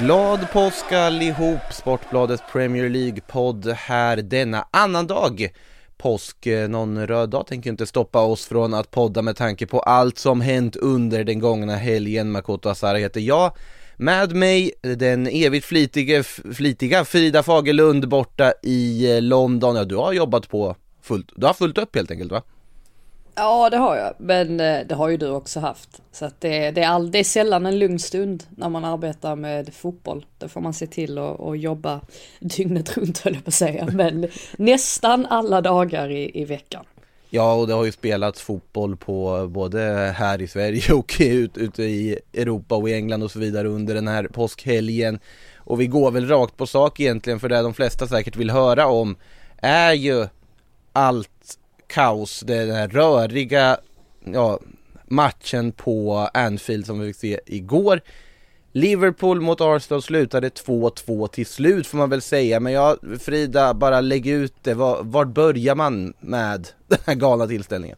Glad påsk allihop! Sportbladets Premier League-podd här denna annandag påsk. Eh, någon röd dag tänker inte stoppa oss från att podda med tanke på allt som hänt under den gångna helgen. Makoto Asara heter jag. Med mig den evigt flitiga, flitiga Frida Fagerlund borta i eh, London. Ja, du har jobbat på fullt, du har fullt upp helt enkelt va? Ja det har jag, men eh, det har ju du också haft. Så att det, det, är all, det är sällan en lugn stund när man arbetar med fotboll. Då får man se till att, att jobba dygnet runt höll jag på att säga. Men nästan alla dagar i, i veckan. Ja, och det har ju spelats fotboll på både här i Sverige och ute i Europa och i England och så vidare under den här påskhelgen. Och vi går väl rakt på sak egentligen för det de flesta säkert vill höra om är ju allt kaos, det den här röriga ja, matchen på Anfield som vi fick se igår. Liverpool mot Arsenal slutade 2-2 till slut får man väl säga, men jag, Frida, bara lägg ut det. Var, var börjar man med den här galna tillställningen?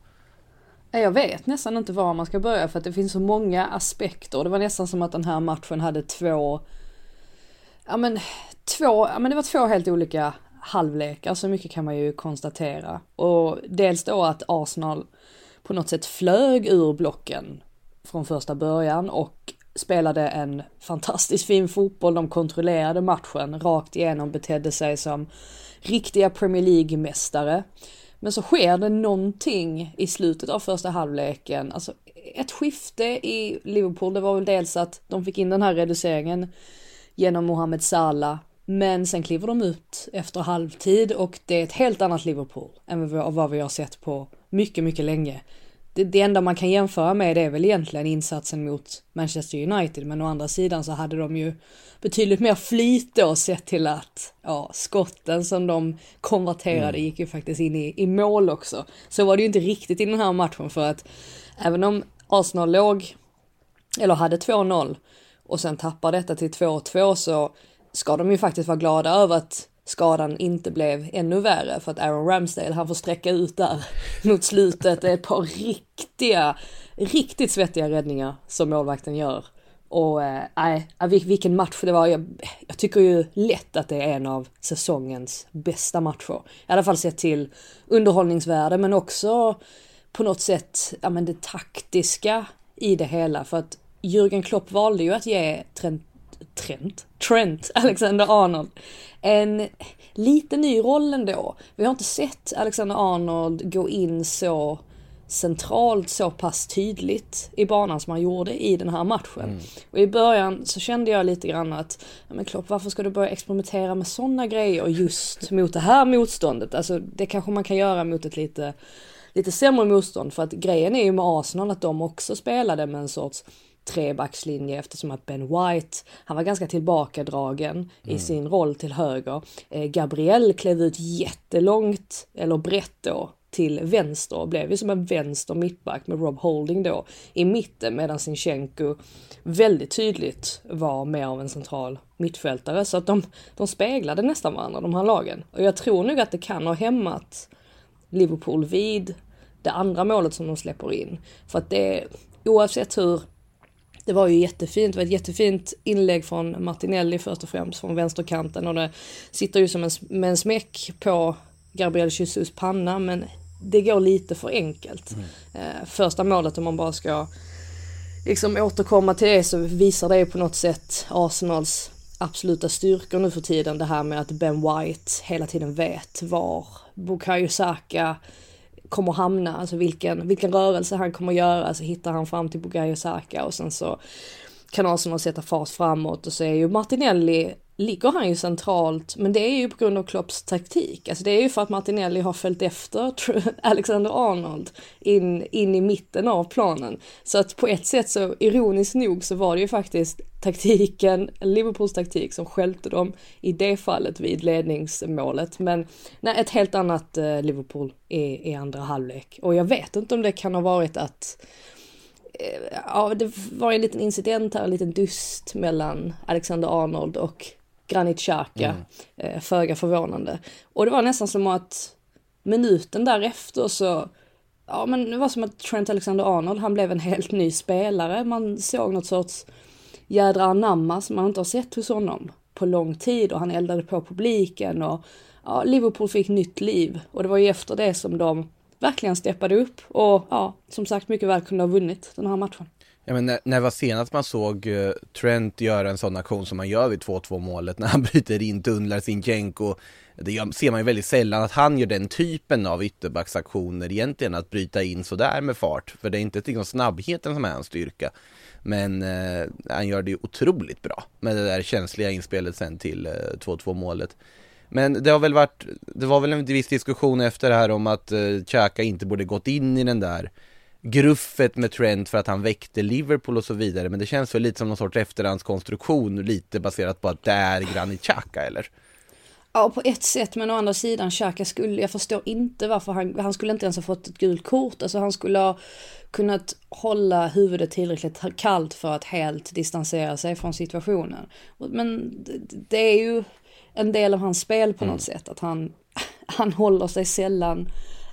Jag vet nästan inte var man ska börja för att det finns så många aspekter. Det var nästan som att den här matchen hade två, ja men två, ja men det var två helt olika halvlekar, så alltså, mycket kan man ju konstatera. Och dels då att Arsenal på något sätt flög ur blocken från första början och spelade en fantastiskt fin fotboll. De kontrollerade matchen rakt igenom, betedde sig som riktiga Premier League-mästare. Men så sker det någonting i slutet av första halvleken, alltså ett skifte i Liverpool. Det var väl dels att de fick in den här reduceringen genom Mohamed Salah men sen kliver de ut efter halvtid och det är ett helt annat Liverpool än vad vi har sett på mycket, mycket länge. Det, det enda man kan jämföra med det är väl egentligen insatsen mot Manchester United, men å andra sidan så hade de ju betydligt mer flyt då sett till att ja, skotten som de konverterade mm. gick ju faktiskt in i, i mål också. Så var det ju inte riktigt i den här matchen för att även om Arsenal låg, eller hade 2-0 och sen tappar detta till 2-2 så ska de ju faktiskt vara glada över att skadan inte blev ännu värre för att Aaron Ramsdale han får sträcka ut där mot slutet. Det är ett par riktiga, riktigt svettiga räddningar som målvakten gör. Och eh, nej, eh, vilken match det var. Jag, jag, tycker ju lätt att det är en av säsongens bästa matcher. I alla fall sett till underhållningsvärde men också på något sätt, ja men det taktiska i det hela. För att Jürgen Klopp valde ju att ge Trent Trent, Trent Alexander-Arnold en lite ny roll ändå. Vi har inte sett Alexander-Arnold gå in så centralt så pass tydligt i banan som han gjorde i den här matchen. Mm. Och i början så kände jag lite grann att, men Klopp varför ska du börja experimentera med sådana grejer just mot det här motståndet? Alltså det kanske man kan göra mot ett lite, lite sämre motstånd för att grejen är ju med Arsenal att de också spelade med en sorts trebackslinje eftersom att Ben White, han var ganska tillbakadragen mm. i sin roll till höger. Eh, Gabriel klev ut jättelångt, eller brett då, till vänster och blev ju som en vänster mittback med Rob Holding då i mitten medan Sinchenko väldigt tydligt var mer av en central mittfältare så att de, de speglade nästan varandra de här lagen. Och jag tror nog att det kan ha hämmat Liverpool vid det andra målet som de släpper in. För att det, oavsett hur det var ju jättefint, det var ett jättefint inlägg från Martinelli först och främst från vänsterkanten och det sitter ju som en, med en smäck på Gabriel Jesus panna men det går lite för enkelt. Mm. Eh, första målet om man bara ska liksom återkomma till det så visar det på något sätt Arsenals absoluta styrkor nu för tiden. Det här med att Ben White hela tiden vet var Bukayo Saka kommer hamna, alltså vilken, vilken rörelse han kommer göra, så hittar han fram till Bugayo Saka och sen så kan Arsenal sätta fart framåt. Och så är ju Martinelli ligger han ju centralt, men det är ju på grund av Klopps taktik. Alltså det är ju för att Martinelli har följt efter Alexander Arnold in, in i mitten av planen. Så att på ett sätt så, ironiskt nog, så var det ju faktiskt taktiken, Liverpools taktik som skälte dem i det fallet vid ledningsmålet. Men nej, ett helt annat eh, Liverpool i, i andra halvlek. Och jag vet inte om det kan ha varit att eh, Ja, det var en liten incident här, en liten dust mellan Alexander Arnold och Granit Xhaka, mm. eh, föga förvånande. Och det var nästan som att minuten därefter så, ja men det var som att Trent Alexander-Arnold, han blev en helt ny spelare. Man såg något sorts jädra anamma som man inte har sett hos honom på lång tid och han eldade på publiken och ja, Liverpool fick nytt liv och det var ju efter det som de verkligen steppade upp och ja, som sagt mycket väl kunde ha vunnit den här matchen. Ja, men när, när var senast man såg uh, Trent göra en sån aktion som man gör vid 2-2 målet när han bryter in, tunnlar Sinchenko. Det gör, ser man ju väldigt sällan att han gör den typen av ytterbacksaktioner egentligen, att bryta in sådär med fart. För det är inte liksom snabbheten som är hans styrka. Men uh, han gör det ju otroligt bra med det där känsliga inspelet sen till eh, uh, 2-2 målet. Men det har väl varit, det var väl en viss diskussion efter det här om att uh, Xhaka inte borde gått in i den där gruffet med Trent för att han väckte Liverpool och så vidare. Men det känns väl lite som någon sorts efterhandskonstruktion, lite baserat på att det är Granit Xhaka eller? Ja, på ett sätt, men å andra sidan, Xhaka skulle, jag förstår inte varför han, han skulle inte ens ha fått ett gult kort. Alltså han skulle ha kunnat hålla huvudet tillräckligt kallt för att helt distansera sig från situationen. Men det är ju en del av hans spel på mm. något sätt, att han, han håller sig sällan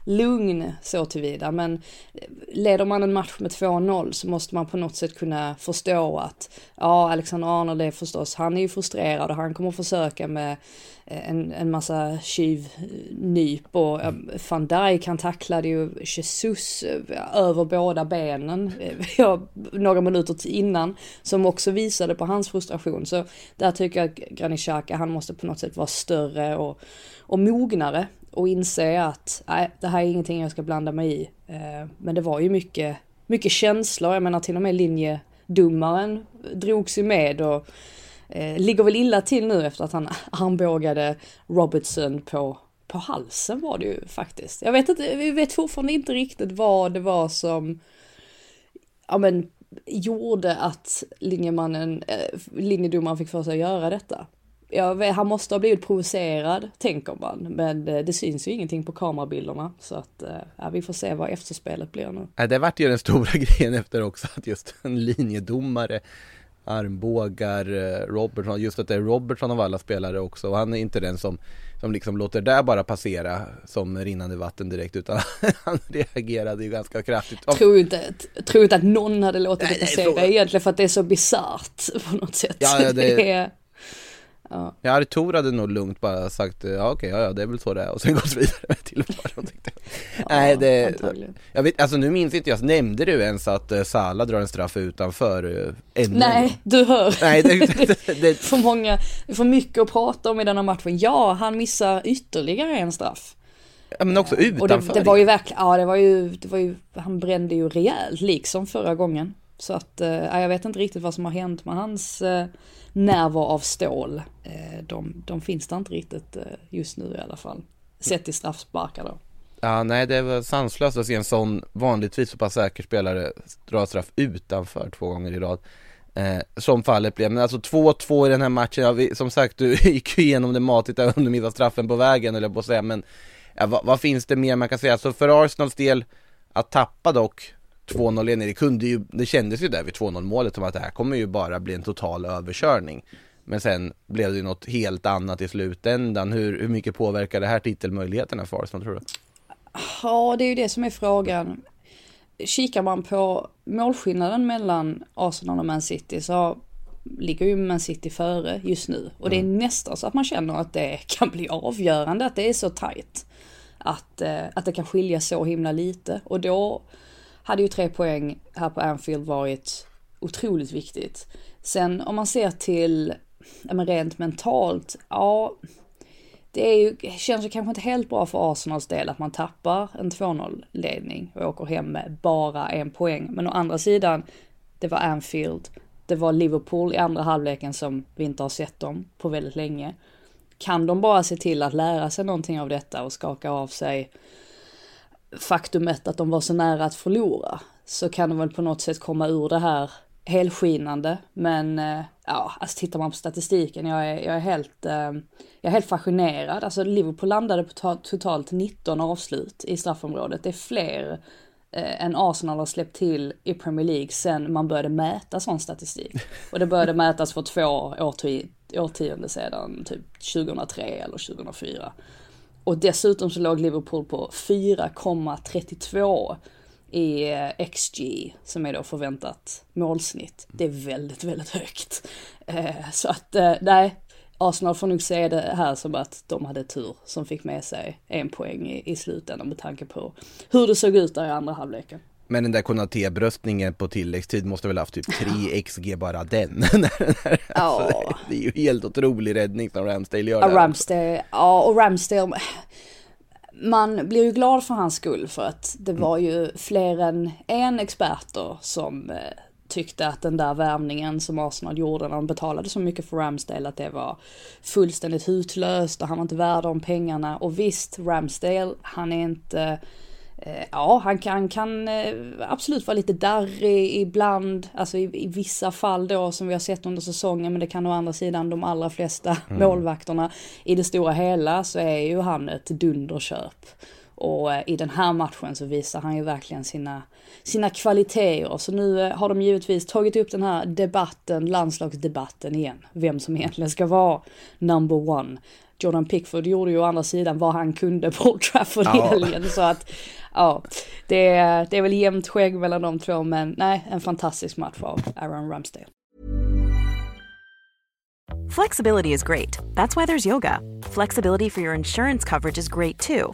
lugn så tillvida. Men leder man en match med 2-0 så måste man på något sätt kunna förstå att ja, Alexander Arnold är förstås, han är ju frustrerad och han kommer försöka med eh, en, en massa tjuvnyp och van Dijk han tacklade ju Jesus eh, över båda benen eh, ja, några minuter innan som också visade på hans frustration. Så där tycker jag att Granit Xhaka, han måste på något sätt vara större och, och mognare och inse att nej, det här är ingenting jag ska blanda mig i. Eh, men det var ju mycket, mycket känslor, jag menar till och med linjedomaren drogs ju med och eh, ligger väl illa till nu efter att han armbågade Robertson på, på halsen var det ju faktiskt. Jag vet inte, vi vet fortfarande inte riktigt vad det var som, ja men, gjorde att linjemannen, eh, linjedomaren fick för sig att göra detta ja, han måste ha blivit provocerad, tänker man. Men det, det syns ju ingenting på kamerabilderna. Så att, eh, ja, vi får se vad efterspelet blir nu. Ja, det vart ju den stora grejen efter också, att just en linjedomare armbågar eh, Robertson, just att det är Robertson av alla spelare också. Och han är inte den som, som liksom låter det bara passera som rinnande vatten direkt, utan han reagerade ju ganska kraftigt. Tror inte, tror inte att någon hade låtit det passera nej, egentligen för att det är så bisarrt på något sätt. Ja, ja, det, det är Ja. Ja, Artur hade nog lugnt bara sagt ja okej, ja, ja det är väl så det är och sen gått vidare till vad de tyckte. ja, Nej, det, jag vet, alltså nu minns inte jag, nämnde du ens att uh, Sala drar en straff utanför uh, ämnen? Nej, du hör. Nej, det, det, det, för många, för mycket att prata om i denna matchen. Ja, han missar ytterligare en straff. Ja men också utanför. Och det, det var ju verkligen, ja det var ju, det var ju, han brände ju rejält liksom förra gången. Så att, uh, jag vet inte riktigt vad som har hänt med hans uh, nerver av stål. Eh, de, de finns där inte riktigt eh, just nu i alla fall. Sett i straffsparkar då. Ja, nej det var sanslöst att se en sån vanligtvis så pass säker spelare dra straff utanför två gånger i rad. Eh, som fallet blev, men alltså 2-2 i den här matchen, ja, vi, som sagt du gick ju igenom det matigt om under missade straffen på vägen eller på att säga, men ja, vad, vad, finns det mer man kan säga? Så för Arsenals del, att tappa dock 2-0 ledning, det kunde ju, det kändes ju där vid 2-0 målet som att det här kommer ju bara bli en total överkörning. Men sen blev det ju något helt annat i slutändan. Hur, hur mycket påverkar det här titelmöjligheterna för Arsenal tror du? Ja, det är ju det som är frågan. Kikar man på målskillnaden mellan Arsenal och Man City så ligger ju Man City före just nu. Och det är mm. nästan så att man känner att det kan bli avgörande, att det är så tajt. Att, eh, att det kan skilja så himla lite. Och då hade ju tre poäng här på Anfield varit otroligt viktigt. Sen om man ser till, ja men rent mentalt, ja, det är ju, känns ju kanske inte helt bra för Arsenals del att man tappar en 2-0 ledning och åker hem med bara en poäng. Men å andra sidan, det var Anfield det var Liverpool i andra halvleken som vi inte har sett dem på väldigt länge. Kan de bara se till att lära sig någonting av detta och skaka av sig faktumet att de var så nära att förlora så kan de väl på något sätt komma ur det här helskinande. Men eh, ja, alltså tittar man på statistiken, jag är, jag är helt, eh, jag är helt fascinerad. Alltså Liverpool landade på totalt 19 avslut i straffområdet. Det är fler eh, än Arsenal har släppt till i Premier League sen man började mäta sån statistik. Och det började mätas för två årtionden sedan, typ 2003 eller 2004. Och dessutom så låg Liverpool på 4,32 i eh, XG som är då förväntat målsnitt. Det är väldigt, väldigt högt. Eh, så att eh, nej, Arsenal får nog se det här som att de hade tur som fick med sig en poäng i, i slutändan med tanke på hur det såg ut där i andra halvleken. Men den där Konaté-bröstningen på tilläggstid måste väl haft typ 3 XG bara den. Alltså, det är ju helt otrolig räddning som Ramsdale gör ja, Ramsdale, ja och Ramsdale man blir ju glad för hans skull för att det var ju fler än en experter som eh, tyckte att den där värvningen som Arsenal gjorde när de betalade så mycket för Ramsdale att det var fullständigt hutlöst och han var inte värd de pengarna. Och visst, Ramsdale, han är inte ja, han kan, kan eh, absolut vara lite darrig ibland, alltså i, i, vissa fall då som vi har sett under säsongen, men det kan å andra sidan de allra flesta mm. målvakterna. I det stora hela så är ju han ett dunderköp. Och eh, i den här matchen så visar han ju verkligen sina, sina kvaliteter. Så nu har de givetvis tagit upp den här debatten, landslagsdebatten igen. Vem som egentligen ska vara number one. Jordan Pickford gjorde ju å andra sidan vad han kunde på Trafford ja. helgen. Så att ja, det är, det är väl jämnt skägg mellan de två, men nej, en fantastisk match av Aaron Ramsdale. Flexibility is great. That's why there's yoga. Flexibility for your insurance coverage is great too.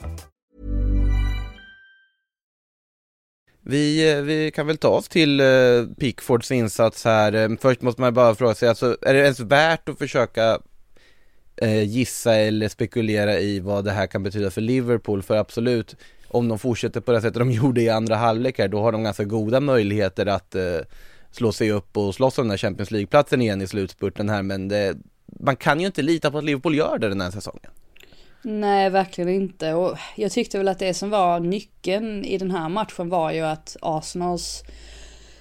Vi, eh, vi kan väl ta oss till eh, Pickfords insats här. Eh, först måste man bara fråga sig, alltså, är det ens värt att försöka gissa eller spekulera i vad det här kan betyda för Liverpool? För absolut, om de fortsätter på det sättet de gjorde i andra halvlek här, då har de ganska goda möjligheter att slå sig upp och slåss om den här Champions League-platsen igen i slutspurten här, men det, man kan ju inte lita på att Liverpool gör det den här säsongen. Nej, verkligen inte. Och jag tyckte väl att det som var nyckeln i den här matchen var ju att Arsenals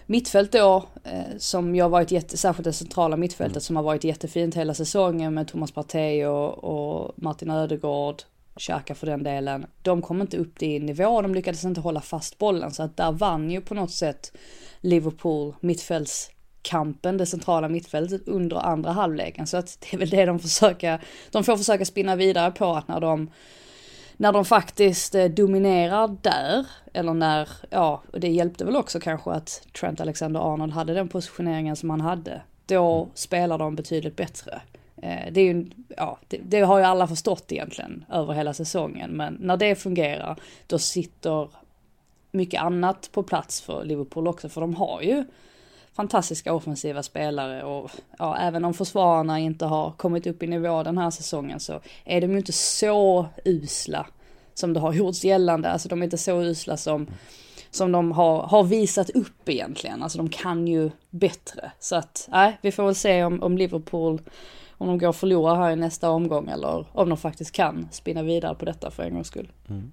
mittfält då, eh, som jag varit jätte, särskilt det centrala mittfältet mm. som har varit jättefint hela säsongen med Thomas Partey och, och Martin Ödegård, Xhaka för den delen. De kom inte upp i nivå, de lyckades inte hålla fast bollen så att där vann ju på något sätt Liverpool mittfälts kampen, det centrala mittfältet under andra halvleken. Så att det är väl det de försöker, de får försöka spinna vidare på att när de när de faktiskt eh, dominerar där, eller när, ja, och det hjälpte väl också kanske att Trent Alexander-Arnold hade den positioneringen som han hade. Då mm. spelar de betydligt bättre. Eh, det är ju, ja, det, det, har ju alla förstått egentligen över hela säsongen, men när det fungerar, då sitter mycket annat på plats för Liverpool också, för de har ju fantastiska offensiva spelare och ja, även om försvararna inte har kommit upp i nivå den här säsongen så är de ju inte så usla som det har gjorts gällande. Alltså de är inte så usla som, som de har, har visat upp egentligen. Alltså de kan ju bättre. Så att, nej, vi får väl se om, om Liverpool, om de går och förlorar här i nästa omgång eller om de faktiskt kan spinna vidare på detta för en gångs skull. Mm.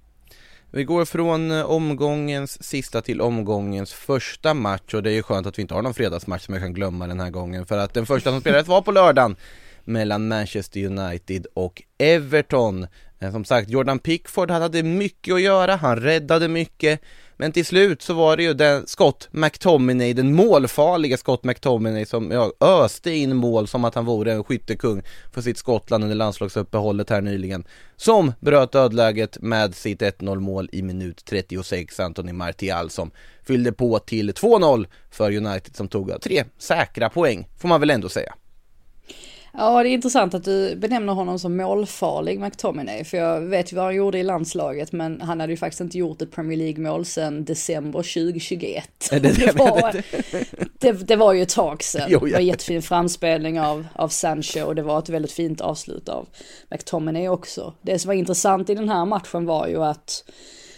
Vi går från eh, omgångens sista till omgångens första match och det är ju skönt att vi inte har någon fredagsmatch som jag kan glömma den här gången för att den första som spelades var på lördagen mellan Manchester United och Everton. Eh, som sagt, Jordan Pickford hade mycket att göra, han räddade mycket men till slut så var det ju den Scott McTominay, den målfarliga Scott McTominay som ja, öste in mål som att han vore en skyttekung för sitt Skottland under landslagsuppehållet här nyligen. Som bröt dödläget med sitt 1-0 mål i minut 36, Anthony Martial som fyllde på till 2-0 för United som tog tre säkra poäng, får man väl ändå säga. Ja, det är intressant att du benämner honom som målfarlig McTominay, för jag vet ju vad han gjorde i landslaget, men han hade ju faktiskt inte gjort ett Premier League-mål sedan december 2021. Är det, det, var, det, det, var ju ett tag sedan. Jo, ja. Det var en jättefin framspelning av, av Sancho och det var ett väldigt fint avslut av McTominay också. Det som var intressant i den här matchen var ju att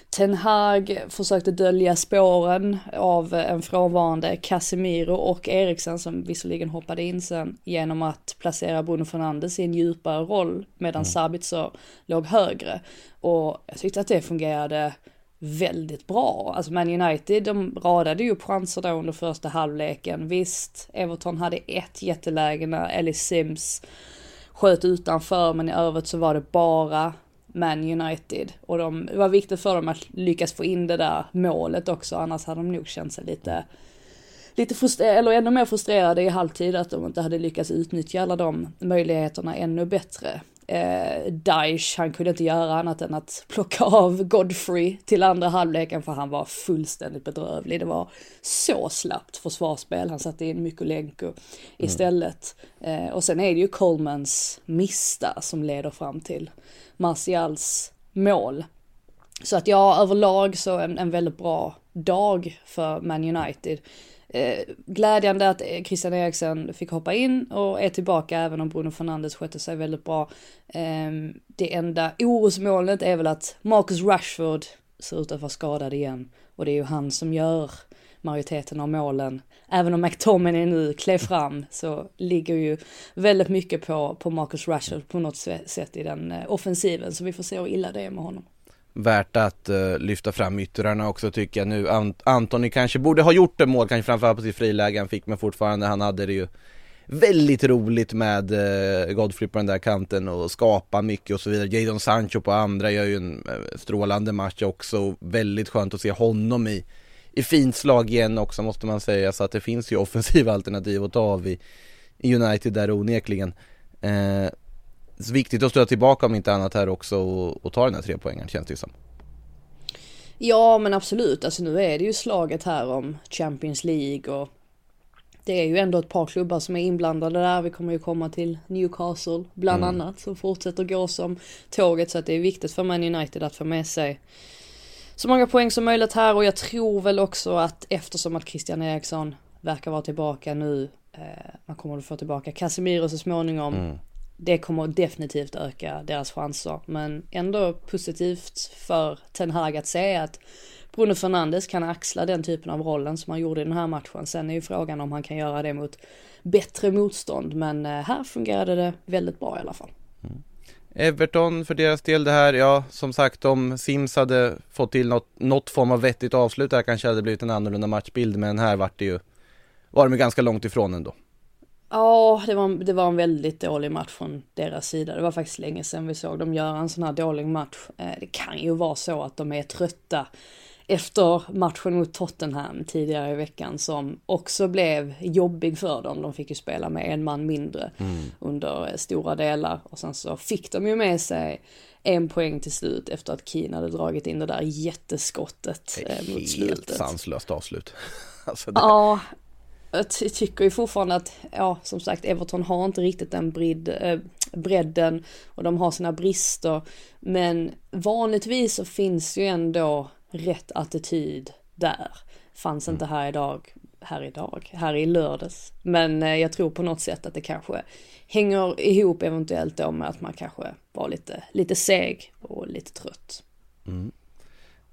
Ten Hag försökte dölja spåren av en frånvarande Casemiro och Eriksen som visserligen hoppade in sen genom att placera Bruno Fernandes i en djupare roll medan mm. Sabitzer låg högre. Och jag tyckte att det fungerade väldigt bra. Alltså Man United, de radade ju chanser då under första halvleken. Visst, Everton hade ett jätteläge när Ellis Sims sköt utanför, men i övrigt så var det bara man United. Och de, det var viktigt för dem att lyckas få in det där målet också, annars hade de nog känt sig lite lite frustrerade, eller ännu mer frustrerade i halvtid att de inte hade lyckats utnyttja alla de möjligheterna ännu bättre. Eh, Daesh, han kunde inte göra annat än att plocka av Godfrey till andra halvleken för han var fullständigt bedrövlig. Det var så slappt försvarsspel, han satte in Mykolenko mm. istället. Mm. Eh, och sen är det ju Colemans mista som leder fram till Martials mål. Så att ja, överlag så en, en väldigt bra dag för Man United. Eh, glädjande att eh, Christian Eriksen fick hoppa in och är tillbaka även om Bruno Fernandes skötte sig väldigt bra. Ehm, det enda orosmolnet är väl att Marcus Rashford ser ut att vara skadad igen och det är ju han som gör majoriteten av målen. Även om McTominay nu klev fram så ligger ju väldigt mycket på, på Marcus Rashford på något sätt i den eh, offensiven så vi får se hur illa det är med honom. Värt att uh, lyfta fram yttrarna också tycker jag nu. Ant Antoni kanske borde ha gjort det mål, kanske framförallt på sitt friläge han fick men fortfarande han hade det ju väldigt roligt med uh, Godfrey på den där kanten och skapa mycket och så vidare. Jadon Sancho på andra gör ju en uh, strålande match också. Väldigt skönt att se honom i i fint slag igen också måste man säga så att det finns ju offensiva alternativ att ta av i, i United där onekligen. Eh, så viktigt att stöta tillbaka om inte annat här också och, och ta den här tre poängen känns det ju som. Ja men absolut, alltså nu är det ju slaget här om Champions League och det är ju ändå ett par klubbar som är inblandade där. Vi kommer ju komma till Newcastle bland mm. annat som fortsätter gå som tåget så att det är viktigt för Man United att få med sig så många poäng som möjligt här och jag tror väl också att eftersom att Christian Eriksson verkar vara tillbaka nu, eh, man kommer att få tillbaka Casemiro så småningom. Mm. Det kommer definitivt öka deras chanser, men ändå positivt för Ten Hag att se att Bruno Fernandes kan axla den typen av rollen som han gjorde i den här matchen. Sen är ju frågan om han kan göra det mot bättre motstånd, men eh, här fungerade det väldigt bra i alla fall. Mm. Everton för deras del det här, ja som sagt om Sims hade fått till något, något form av vettigt avslut där kanske hade blivit en annorlunda matchbild men här vart det ju, var de ganska långt ifrån ändå. Ja, det var, det var en väldigt dålig match från deras sida. Det var faktiskt länge sedan vi såg dem göra en sån här dålig match. Eh, det kan ju vara så att de är trötta efter matchen mot Tottenham tidigare i veckan som också blev jobbig för dem. De fick ju spela med en man mindre mm. under stora delar och sen så fick de ju med sig en poäng till slut efter att Keen hade dragit in det där jätteskottet eh, mot slutet. Helt sanslöst avslut. alltså det... Ja, jag tycker ju fortfarande att, ja som sagt Everton har inte riktigt den bred, äh, bredden och de har sina brister. Men vanligtvis så finns ju ändå rätt attityd där. Fanns mm. inte här idag, här idag, här i lördags. Men eh, jag tror på något sätt att det kanske hänger ihop eventuellt då med att man kanske var lite, lite seg och lite trött. Mm.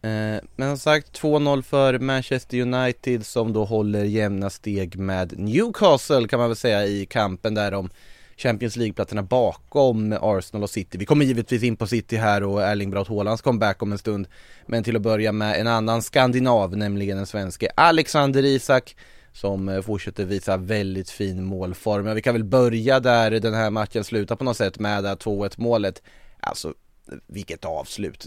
Eh, men som sagt 2-0 för Manchester United som då håller jämna steg med Newcastle kan man väl säga i kampen där om Champions League-platserna bakom Arsenal och City. Vi kommer givetvis in på City här och Erling Braut Haalands comeback om en stund. Men till att börja med en annan skandinav, nämligen den svenske Alexander Isak som eh, fortsätter visa väldigt fin målform. Vi kan väl börja där den här matchen slutar på något sätt med det 2-1 målet. Alltså, vilket avslut.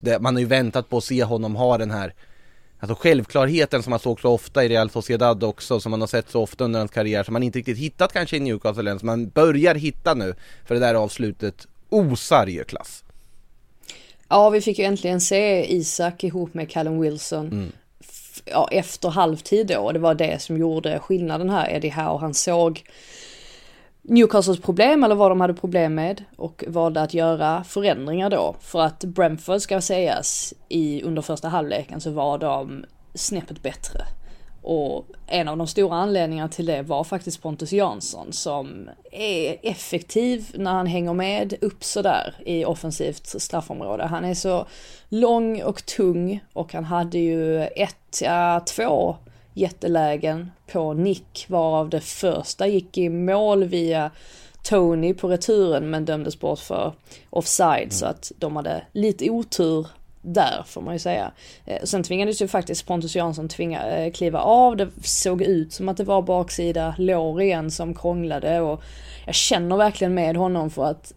Det, man har ju väntat på att se honom ha den här Alltså självklarheten som man såg så ofta i Real Sociedad också, som man har sett så ofta under hans karriär, som man inte riktigt hittat kanske i Newcastle än, som man börjar hitta nu. För det där avslutet osar ju klass. Ja, vi fick ju äntligen se Isak ihop med Callum Wilson. Mm. Ja, efter halvtid då, och det var det som gjorde skillnaden här. Eddie Howe, han såg Newcastles problem eller vad de hade problem med och valde att göra förändringar då. För att Brentford ska sägas i under första halvleken så var de snäppet bättre. Och en av de stora anledningarna till det var faktiskt Pontus Jansson som är effektiv när han hänger med upp sådär i offensivt straffområde. Han är så lång och tung och han hade ju ett, ja två jättelägen på nick varav det första gick i mål via Tony på returen men dömdes bort för offside mm. så att de hade lite otur där får man ju säga. Eh, sen tvingades ju faktiskt Pontus Jansson tvinga, eh, kliva av. Det såg ut som att det var baksida lår igen som krånglade och jag känner verkligen med honom för att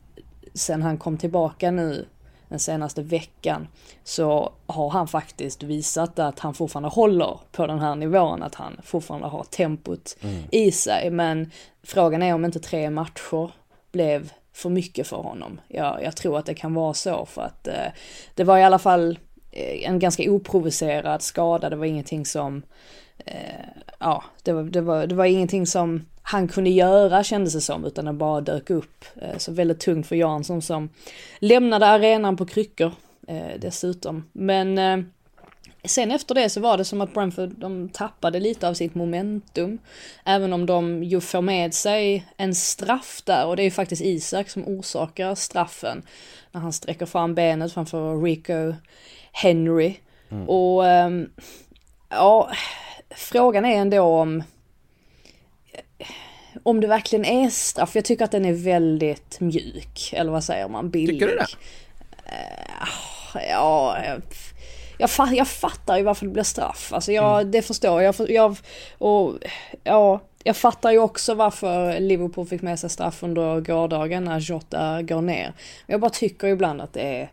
sen han kom tillbaka nu den senaste veckan så har han faktiskt visat att han fortfarande håller på den här nivån, att han fortfarande har tempot mm. i sig. Men frågan är om inte tre matcher blev för mycket för honom. Jag, jag tror att det kan vara så för att eh, det var i alla fall eh, en ganska oprovocerad skada, det var ingenting som eh, ja, det var, det, var, det var ingenting som han kunde göra kändes det som, utan den bara dök upp. Eh, så väldigt tungt för Jansson som lämnade arenan på kryckor eh, dessutom. Men eh, sen efter det så var det som att Brentford, de tappade lite av sitt momentum. Även om de ju får med sig en straff där och det är ju faktiskt Isak som orsakar straffen. När han sträcker fram benet framför Rico Henry. Mm. Och ehm, ja, frågan är ändå om om det verkligen är straff. Jag tycker att den är väldigt mjuk. Eller vad säger man? Billig. Tycker du det? Uh, ja, jag, jag, jag fattar ju varför det blir straff. Alltså jag, mm. det förstår jag. jag. Och ja, jag fattar ju också varför Liverpool fick med sig straff under gårdagen när Jota går ner. Jag bara tycker ibland att det är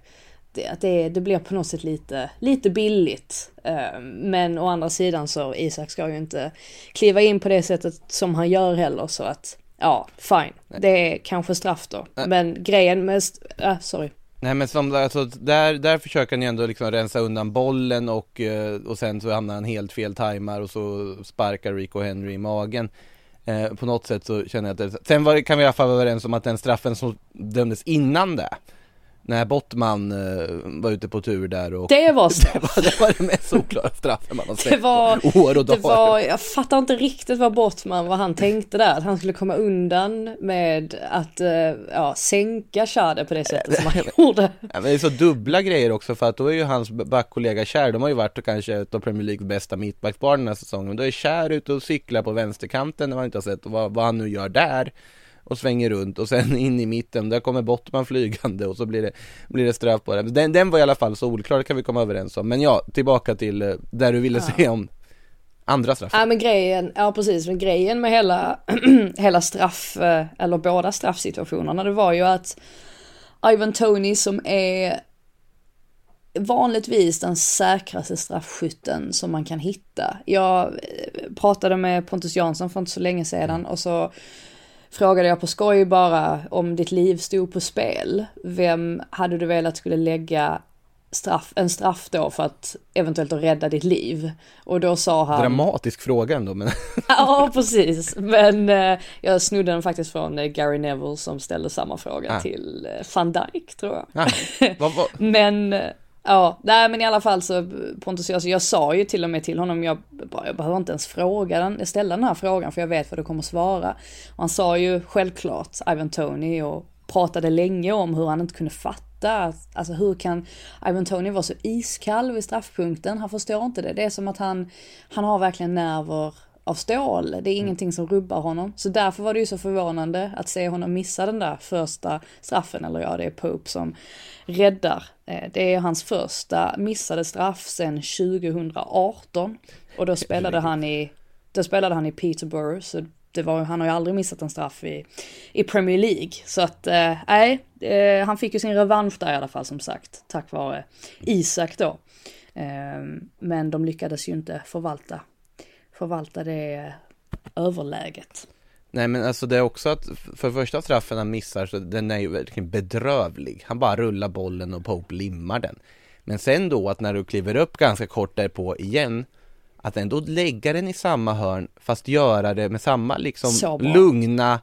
det, att det, det blir på något sätt lite, lite billigt. Eh, men å andra sidan så Isak ska ju inte kliva in på det sättet som han gör heller så att ja, fine. Nej. Det är kanske straff då. Nej. Men grejen med, äh, sorry. Nej men som, alltså, där, där försöker han ju ändå liksom rensa undan bollen och, eh, och sen så hamnar han helt fel tajmar och så sparkar Rico Henry i magen. Eh, på något sätt så känner jag att det, sen var, kan vi i alla fall vara överens om att den straffen som dömdes innan det när Bottman uh, var ute på tur där och Det var straff! det, var, det var det mest oklara straffen man har sett det var, år och dagar. Det var, jag fattar inte riktigt vad Bottman, vad han tänkte där, att han skulle komma undan med att uh, ja, sänka Schade på det sättet som han gjorde. Ja, men det är så dubbla grejer också för att då är ju hans backkollega Kär, de har ju varit kanske ett av Premier Leagues bästa mittbackspar den här säsongen, men då är Kär ute och cyklar på vänsterkanten när man inte har sett vad, vad han nu gör där och svänger runt och sen in i mitten, där kommer Bottman flygande och så blir det, blir det straff på det. Den, den var i alla fall så oklar, kan vi komma överens om. Men ja, tillbaka till eh, där du ville ja. säga om andra straff. Ja men grejen, ja precis, men grejen med hela, hela straff, eh, eller båda straffsituationerna, det var ju att Ivan Tony som är vanligtvis den säkraste straffskytten som man kan hitta. Jag eh, pratade med Pontus Jansson för inte så länge sedan och så frågade jag på skoj bara om ditt liv stod på spel. Vem hade du velat skulle lägga straff, en straff då för att eventuellt att rädda ditt liv? Och då sa han... Dramatisk fråga ändå men... ja precis, men eh, jag snodde den faktiskt från eh, Gary Neville som ställde samma fråga ah. till eh, van Dijk tror jag. Ah. Vad, vad... men eh, Ja, nej men i alla fall så Pontus, jag, jag sa ju till och med till honom, jag, jag behöver inte ens fråga den, ställa den här frågan för jag vet vad du kommer svara. Och han sa ju självklart Ivan Tony och pratade länge om hur han inte kunde fatta fatta, alltså hur kan Ivan Tony vara så iskall vid straffpunkten? Han förstår inte det. Det är som att han, han har verkligen nerver av stål. Det är ingenting som rubbar honom. Så därför var det ju så förvånande att se honom missa den där första straffen, eller ja, det är Pope som räddar. Eh, det är hans första missade straff sedan 2018. Och då spelade han i, då spelade han i Peterborough, så det var, han har ju aldrig missat en straff i, i Premier League. Så att, eh, nej, eh, han fick ju sin revansch där i alla fall som sagt, tack vare Isak då. Eh, men de lyckades ju inte förvalta, förvalta det överläget. Nej men alltså det är också att för första straffen han missar så den är ju verkligen bedrövlig. Han bara rullar bollen och Pope limmar den. Men sen då att när du kliver upp ganska kort därpå igen att ändå lägga den i samma hörn fast göra det med samma liksom lugna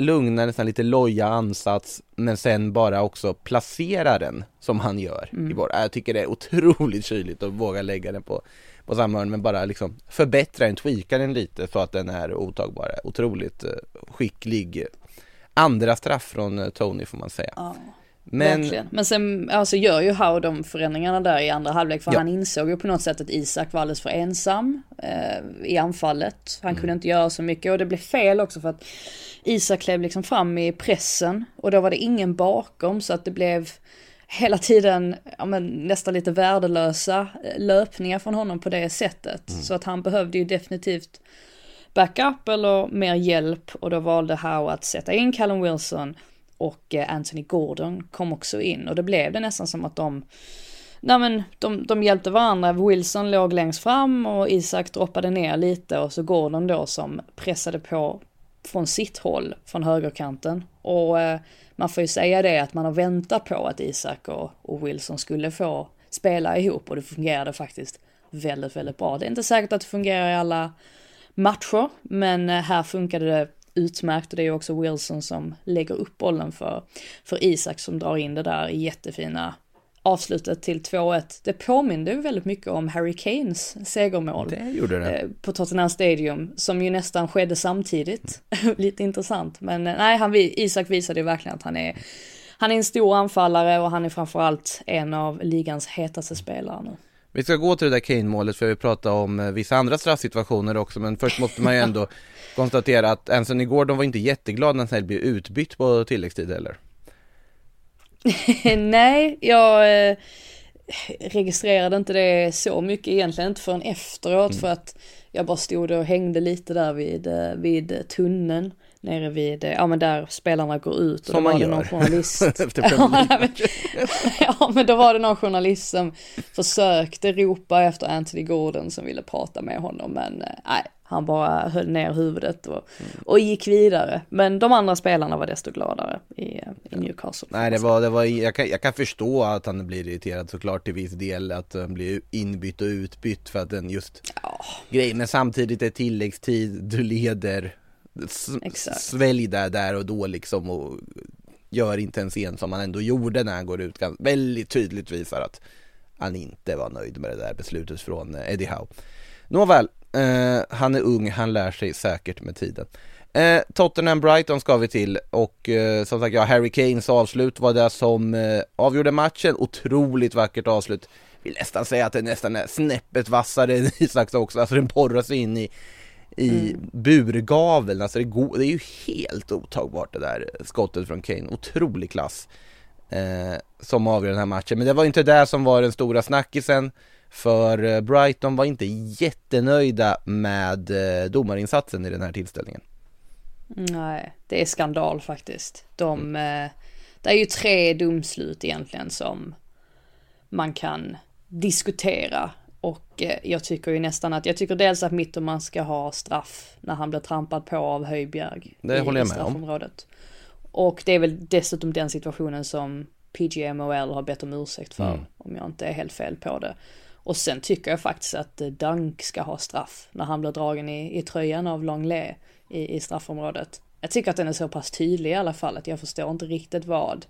lugna, nästan lite loja ansats men sen bara också placera den som han gör mm. i vår. Jag tycker det är otroligt kyligt att våga lägga den på, på samma hörn men bara liksom förbättra den, tweaka den lite så att den är otagbar. Otroligt uh, skicklig andra straff från uh, Tony får man säga. Ja. Men... Verkligen. Men sen alltså, gör ju Howe de förändringarna där i andra halvlek för ja. han insåg ju på något sätt att Isak var alldeles för ensam eh, i anfallet. Han mm. kunde inte göra så mycket och det blev fel också för att Isak klev liksom fram i pressen och då var det ingen bakom så att det blev hela tiden ja, men, nästan lite värdelösa eh, löpningar från honom på det sättet. Mm. Så att han behövde ju definitivt backup eller mer hjälp och då valde Howe att sätta in Callum Wilson och eh, Anthony Gordon kom också in och det blev det nästan som att de Nej men de, de hjälpte varandra, Wilson låg längst fram och Isak droppade ner lite och så Gordon då som pressade på från sitt håll, från högerkanten. Och eh, man får ju säga det att man har väntat på att Isak och, och Wilson skulle få spela ihop och det fungerade faktiskt väldigt, väldigt bra. Det är inte säkert att det fungerar i alla matcher, men eh, här funkade det utmärkt och det är också Wilson som lägger upp bollen för, för Isak som drar in det där jättefina avslutet till 2-1. Det påminde ju väldigt mycket om Harry Kanes segermål. Det gjorde det. Eh, på Tottenham Stadium, som ju nästan skedde samtidigt. Mm. Lite intressant, men eh, nej, han, Isak visade ju verkligen att han är han är en stor anfallare och han är framförallt en av ligans hetaste spelare nu. Vi ska gå till det där Kane-målet för vi pratar om eh, vissa andra straffsituationer också men först måste man ju ändå konstatera att Anthony Gordon var inte jätteglad när han blev utbytt på tilläggstid eller? Nej, jag eh, registrerade inte det så mycket egentligen inte förrän efteråt mm. för att jag bara stod och hängde lite där vid, eh, vid tunneln nere vid, ja men där spelarna går ut och som det gör. någon journalist. ja men då var det någon journalist som försökte ropa efter Anthony Gordon som ville prata med honom men eh, nej, han bara höll ner huvudet och, mm. och gick vidare. Men de andra spelarna var desto gladare i, i Newcastle. Nej, det var, det var jag, kan, jag kan förstå att han blir irriterad såklart till viss del. Att han blir inbytt och utbytt för att den just ja. grej. Men samtidigt är tilläggstid, du leder. Exakt. Svälj där, där och då liksom och gör inte en scen som han ändå gjorde när han går ut. Väldigt tydligt visar att han inte var nöjd med det där beslutet från Eddie Howe. Nåväl, Eh, han är ung, han lär sig säkert med tiden. Eh, Tottenham Brighton ska vi till och eh, som sagt ja, Harry Kanes avslut var det som eh, avgjorde matchen. Otroligt vackert avslut. Vill nästan säga att det nästan är snäppet vassare än Isaks också, alltså den borrar sig in i i mm. burgaveln, alltså det, går, det är ju helt otagbart det där skottet från Kane, otrolig klass eh, som avgör den här matchen. Men det var inte det som var den stora snackisen. För eh, Brighton var inte jättenöjda med eh, domarinsatsen i den här tillställningen. Nej, det är skandal faktiskt. De, mm. Eh, det är ju tre domslut egentligen som man kan diskutera. Och jag tycker ju nästan att, jag tycker dels att Mitterman ska ha straff när han blir trampad på av Höjbjerg. Det håller jag med om. Och det är väl dessutom den situationen som PGMOL har bett om ursäkt för, mm. om jag inte är helt fel på det. Och sen tycker jag faktiskt att eh, Dunk ska ha straff när han blir dragen i, i tröjan av Longley i, i straffområdet. Jag tycker att den är så pass tydlig i alla fall att jag förstår inte riktigt vad.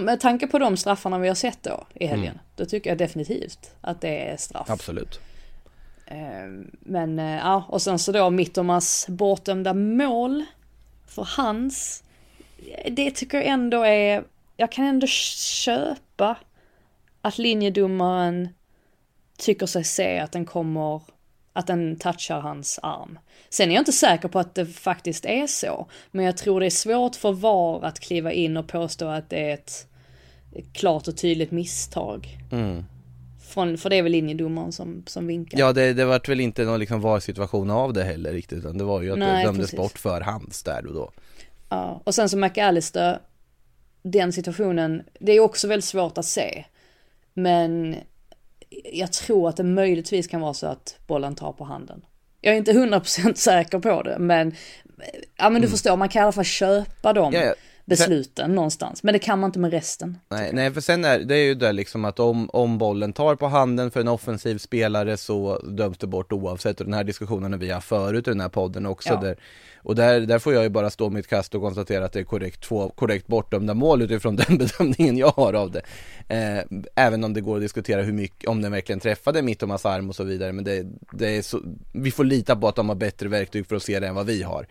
Med tanke på de straffarna vi har sett då i helgen, mm. då tycker jag definitivt att det är straff. Absolut. Ehm, men eh, ja, och sen så då Mittomas bortdömda mål för hans, det tycker jag ändå är jag kan ändå köpa att linjedomaren tycker sig se att den kommer, att den touchar hans arm. Sen är jag inte säker på att det faktiskt är så, men jag tror det är svårt för VAR att kliva in och påstå att det är ett klart och tydligt misstag. Mm. Från, för det är väl linjedomaren som, som vinkar. Ja det, det vart väl inte någon liksom VAR-situation av det heller riktigt utan det var ju att Nej, det dömdes precis. bort för hands där och då. Ja, och sen så McAllister, den situationen, det är också väldigt svårt att se. Men jag tror att det möjligtvis kan vara så att bollen tar på handen. Jag är inte 100% säker på det, men ja men du förstår, man kan i alla fall köpa dem. Mm. Ja, ja. Besluten någonstans. Men det kan man inte med resten. Nej, nej för sen är det är ju det liksom att om, om bollen tar på handen för en offensiv spelare så döms det bort oavsett och den här diskussionen har vi haft förut i den här podden också Ja. där, och där, där får jag ju bara stå mitt kast och konstatera att det är korrekt, två korrekt bortdömda mål utifrån den bedömningen jag har av det. Eh, även om det går att diskutera hur mycket, om den verkligen träffade Mittomas arm och så vidare men det, det är så, vi får lita på att de har bättre verktyg för att se det än vad vi har.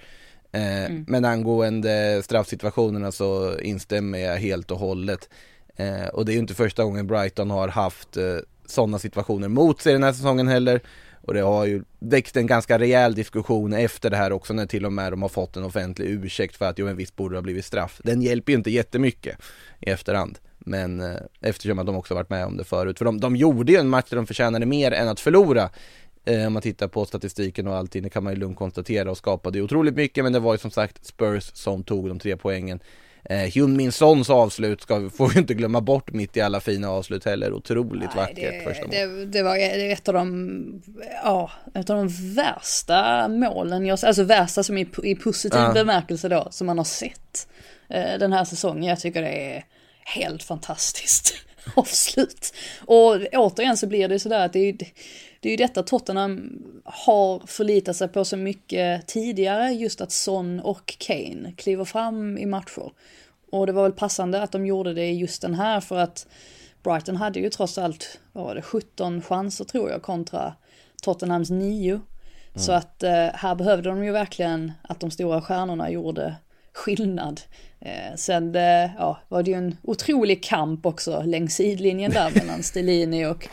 Eh, Men angående straffsituationerna så instämmer jag helt och hållet. Eh, och det är ju inte första gången Brighton har haft eh, sådana situationer mot sig den här säsongen heller. Och det har ju väckt en ganska rejäl diskussion efter det här också när till och med de har fått en offentlig ursäkt för att jo en viss borde ha blivit straff. Den hjälper ju inte jättemycket i efterhand. Men eh, eftersom att de också varit med om det förut. För de, de gjorde ju en match där de förtjänade mer än att förlora. Eh, om man tittar på statistiken och allting, det kan man ju lugnt konstatera och skapade otroligt mycket men det var ju som sagt Spurs som tog de tre poängen. Eh, Hyun Min Sons avslut ska vi, får vi inte glömma bort mitt i alla fina avslut heller, otroligt vackert första mål. det, det var ett av de, ja, ett av de värsta målen jag, alltså värsta som i, i positiv Ja. bemärkelse då, som man har sett eh, den här säsongen. Jag tycker det är helt fantastiskt avslut. Och återigen så blir det sådär att det är, det är ju detta Tottenham har förlitat sig på så mycket tidigare, just att Son och Kane kliver fram i matcher. Och det var väl passande att de gjorde det just den här för att Brighton hade ju trots allt, vad var det, 17 chanser tror jag kontra Tottenhams 9. Så att eh, här behövde de ju verkligen att de stora stjärnorna gjorde skillnad. Eh, sen eh, ja, var det ju en otrolig kamp också längs sidlinjen där mellan Stellini och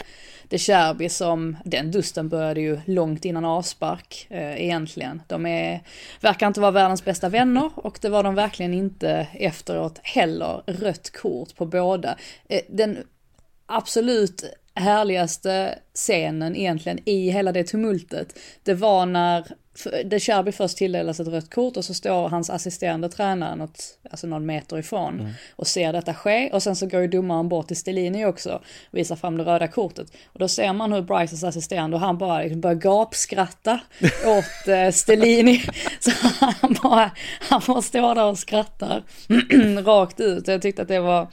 de Cherby som, den dusten började ju långt innan avspark eh, egentligen. De är, verkar inte vara världens bästa vänner och det var de verkligen inte efteråt heller. Rött kort på båda. Eh, den absolut härligaste scenen egentligen i hela det tumultet, det var när de Cherby först tilldelas ett rött kort och så står hans assisterande tränare något, alltså någon meter ifrån och ser detta ske. Och sen så går ju domaren bort till Stellini också och visar fram det röda kortet. Och då ser man hur Brightons assisterande och han bara liksom börjar gapskratta åt eh, Stellini. Så han bara, han bara står där och skrattar rakt ut. Jag tyckte att det var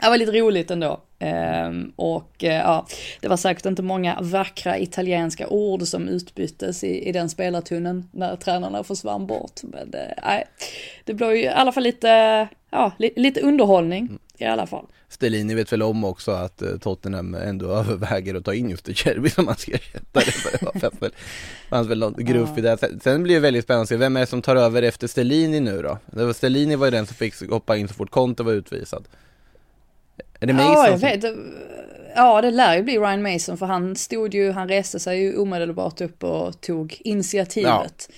det var lite roligt ändå. Ehm, och eh, ja, det var säkert inte många vackra italienska ord som utbyttes i, i den spelartunneln när tränarna försvann bort. Men eh, nej, det blev ju i alla fall lite, ja, li, lite underhållning i alla fall. Stellini vet väl om också att eh, Tottenham ändå överväger att ta in just Cherby som man ska ersätta det fanns väl, fanns väl någon gruff i det. Sen, sen blir det väldigt spännande att se, vem är det som tar över efter Stellini nu då? Det var Stellini var ju den som fick hoppa in så fort Conte var utvisad. Är det Mason Ja, jag vet. Ja, det lär ju bli Ryan Mason för han stod ju, han reste sig ju omedelbart upp och tog initiativet.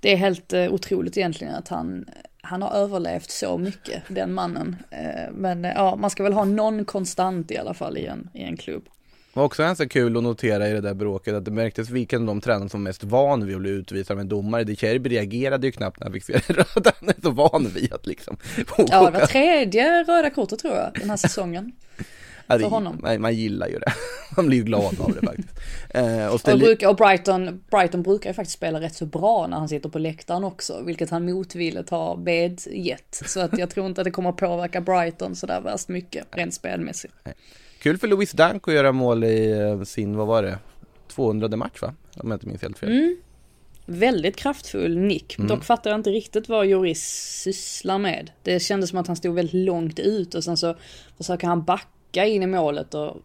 Det är helt eh, otroligt egentligen att han, han har överlevt så mycket, den mannen. Eh, men eh, ja, man ska väl ha någon konstant i alla fall i en, i en klubb. Det var också ganska kul att notera i det där bråket att det märktes vilken av de tränare som var mest van vid att bli utvisad med en domare. De Cherby reagerade ju knappt när han fick se det röda. Han är så van vid att liksom Ja, det var tredje röda kortet tror jag, den här säsongen. Ja, det- för honom. Man, man gillar ju det. Man blir ju glad av det faktiskt. Eh, och Och, brukar, och Brighton, Brighton brukar ju faktiskt spela rätt så bra när han sitter på läktaren också, vilket han motvilligt har bedgett. Så att jag tror inte att det kommer påverka Brighton sådär värst mycket, rent spelmässigt. Kul för Louis Dunk att göra mål i eh, sin, vad var det, 200 match va? Om jag inte minns helt fel. Mm. Väldigt kraftfull nick. Dock fattar jag inte riktigt vad Joris sysslar med. Det kändes som att han stod väldigt långt ut och sen så försöker han backa in i målet och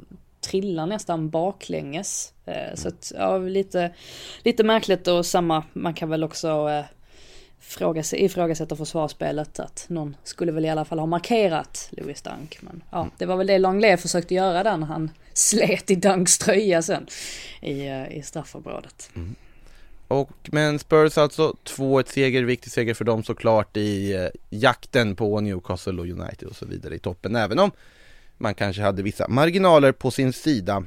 trillar nästan baklänges. Eh, Så att, ja, lite, lite märkligt och samma, man kan väl också eh, ifrågasätta försvarsspelet att någon skulle väl i alla fall ha markerat Louis Dunk. Men ja, det var väl det Langley försökte göra där när han slet i Dunks tröja sen i, i straffområdet. Mm. Och, men Spurs alltså 2-1 seger, viktig seger för dem såklart i eh, jakten på Newcastle och United och så vidare i toppen. Även om man kanske hade vissa marginaler på sin sida.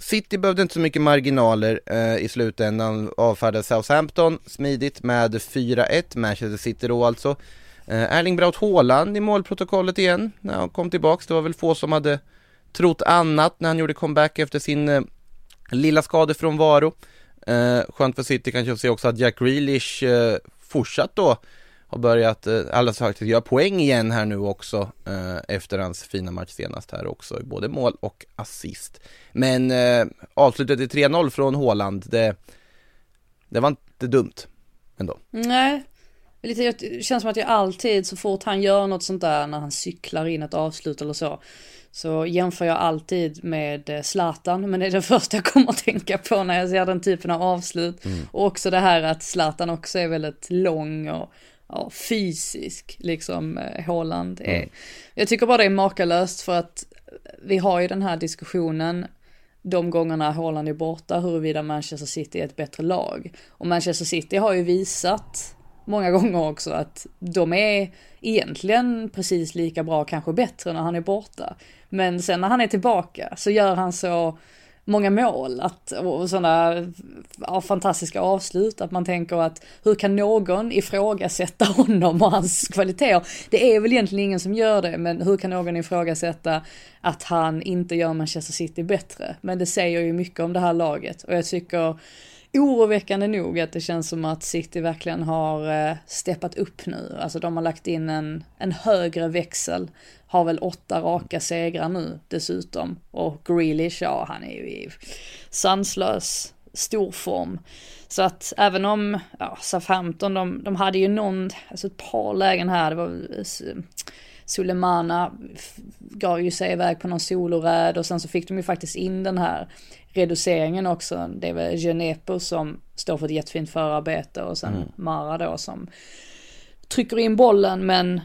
City behövde inte så mycket marginaler eh, i slutändan, avfärdade Southampton smidigt med 4-1, Manchester City då alltså. Eh, Erling Braut Haaland i målprotokollet igen när han kom tillbaks. Det var väl få som hade trott annat när han gjorde comeback efter sin eh, lilla skadefrånvaro. Eh, skönt för City kanske att se också att Jack Grealish eh, fortsatt då har börjat, eh, alla sagt, göra poäng igen här nu också eh, efter hans fina match senast här också, både mål och assist. Men eh, avslutet i 3-0 från Håland, det, det var inte dumt ändå. Nej, det känns som att jag alltid så fort han gör något sånt där när han cyklar in ett avslut eller så så jämför jag alltid med eh, Zlatan, men det är det första jag kommer att tänka på när jag ser den typen av avslut. Mm. Och också det här att Zlatan också är väldigt lång och ja, fysisk, liksom Håland eh, är. Mm. Jag tycker bara det är makalöst för att vi har ju den här diskussionen de gångerna Håland är borta huruvida Manchester City är ett bättre lag. Och Manchester City har ju visat många gånger också att de är egentligen precis lika bra, kanske bättre när han är borta. Men sen när han är tillbaka så gör han så många mål att, och sådana ja, fantastiska avslut att man tänker att hur kan någon ifrågasätta honom och hans kvaliteter? Det är väl egentligen ingen som gör det, men hur kan någon ifrågasätta att han inte gör Manchester City bättre? Men det säger ju mycket om det här laget och jag tycker oroväckande nog att det känns som att City verkligen har eh, steppat upp nu. Alltså de har lagt in en, en högre växel. Har väl åtta raka segrar nu dessutom. Och Grealish, ja han är ju i sanslös storform. Så att även om, ja, Southampton, de, de hade ju någon, alltså ett par lägen här, det var eh, Sulemana gav ju sig iväg på någon soloräd och sen så fick de ju faktiskt in den här reduceringen också. Det är väl Genepo som står för ett jättefint förarbete och sen mm. Mara då som trycker in bollen men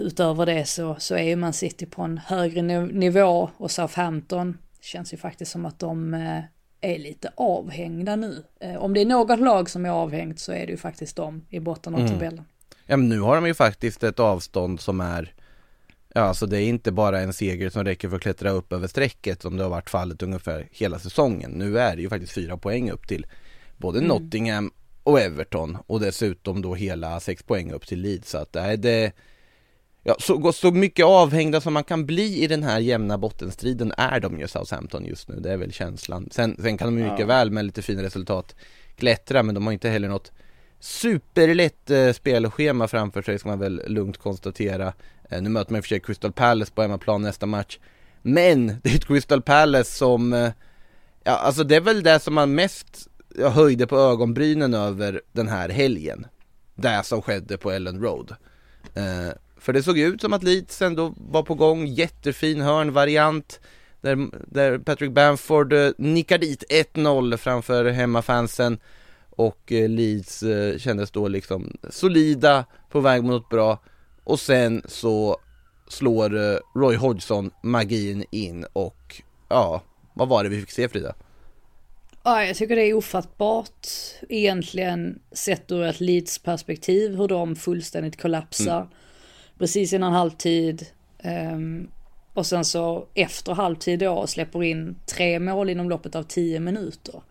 utöver det så, så är ju Man City på en högre nivå och Southampton känns ju faktiskt som att de eh, är lite avhängda nu. Eh, om det är något lag som är avhängt så är det ju faktiskt de i botten av mm. tabellen. Ja men nu har de ju faktiskt ett avstånd som är Ja, alltså det är inte bara en seger som räcker för att klättra upp över strecket som det har varit fallet ungefär hela säsongen. Nu är det ju faktiskt fyra poäng upp till både mm. Nottingham och Everton och dessutom då hela sex poäng upp till Leeds. Så att det är det Ja, så, så mycket avhängda som man kan bli i den här jämna bottenstriden är de ju Southampton just nu, det är väl känslan. Sen, sen kan de ju mycket ja. väl med lite fina resultat klättra, men de har inte heller något superlätt eh, spelschema framför sig ska man väl lugnt konstatera. Eh, nu möter man i och för sig Crystal Palace på hemmaplan nästa match. Men det är ett Crystal Palace som, eh, ja alltså det är väl det som man mest höjde på ögonbrynen över den här helgen. Det som skedde på Ellen Road. Eh, för det såg ut som att Leeds ändå var på gång, jättefin hörnvariant. Där, där Patrick Bamford eh, nickar dit 1-0 framför hemmafansen. Och eh, Leeds eh, kändes då liksom solida, på väg mot något bra. Och sen så slår eh, Roy Hodgson magin in och ja, vad var det vi fick se Frida? Ja, jag tycker det är ofattbart egentligen sett ur ett Leeds perspektiv hur de fullständigt kollapsar. Mm. Precis innan halvtid. Um, och sen så efter halvtid då släpper in tre mål inom loppet av tio minuter.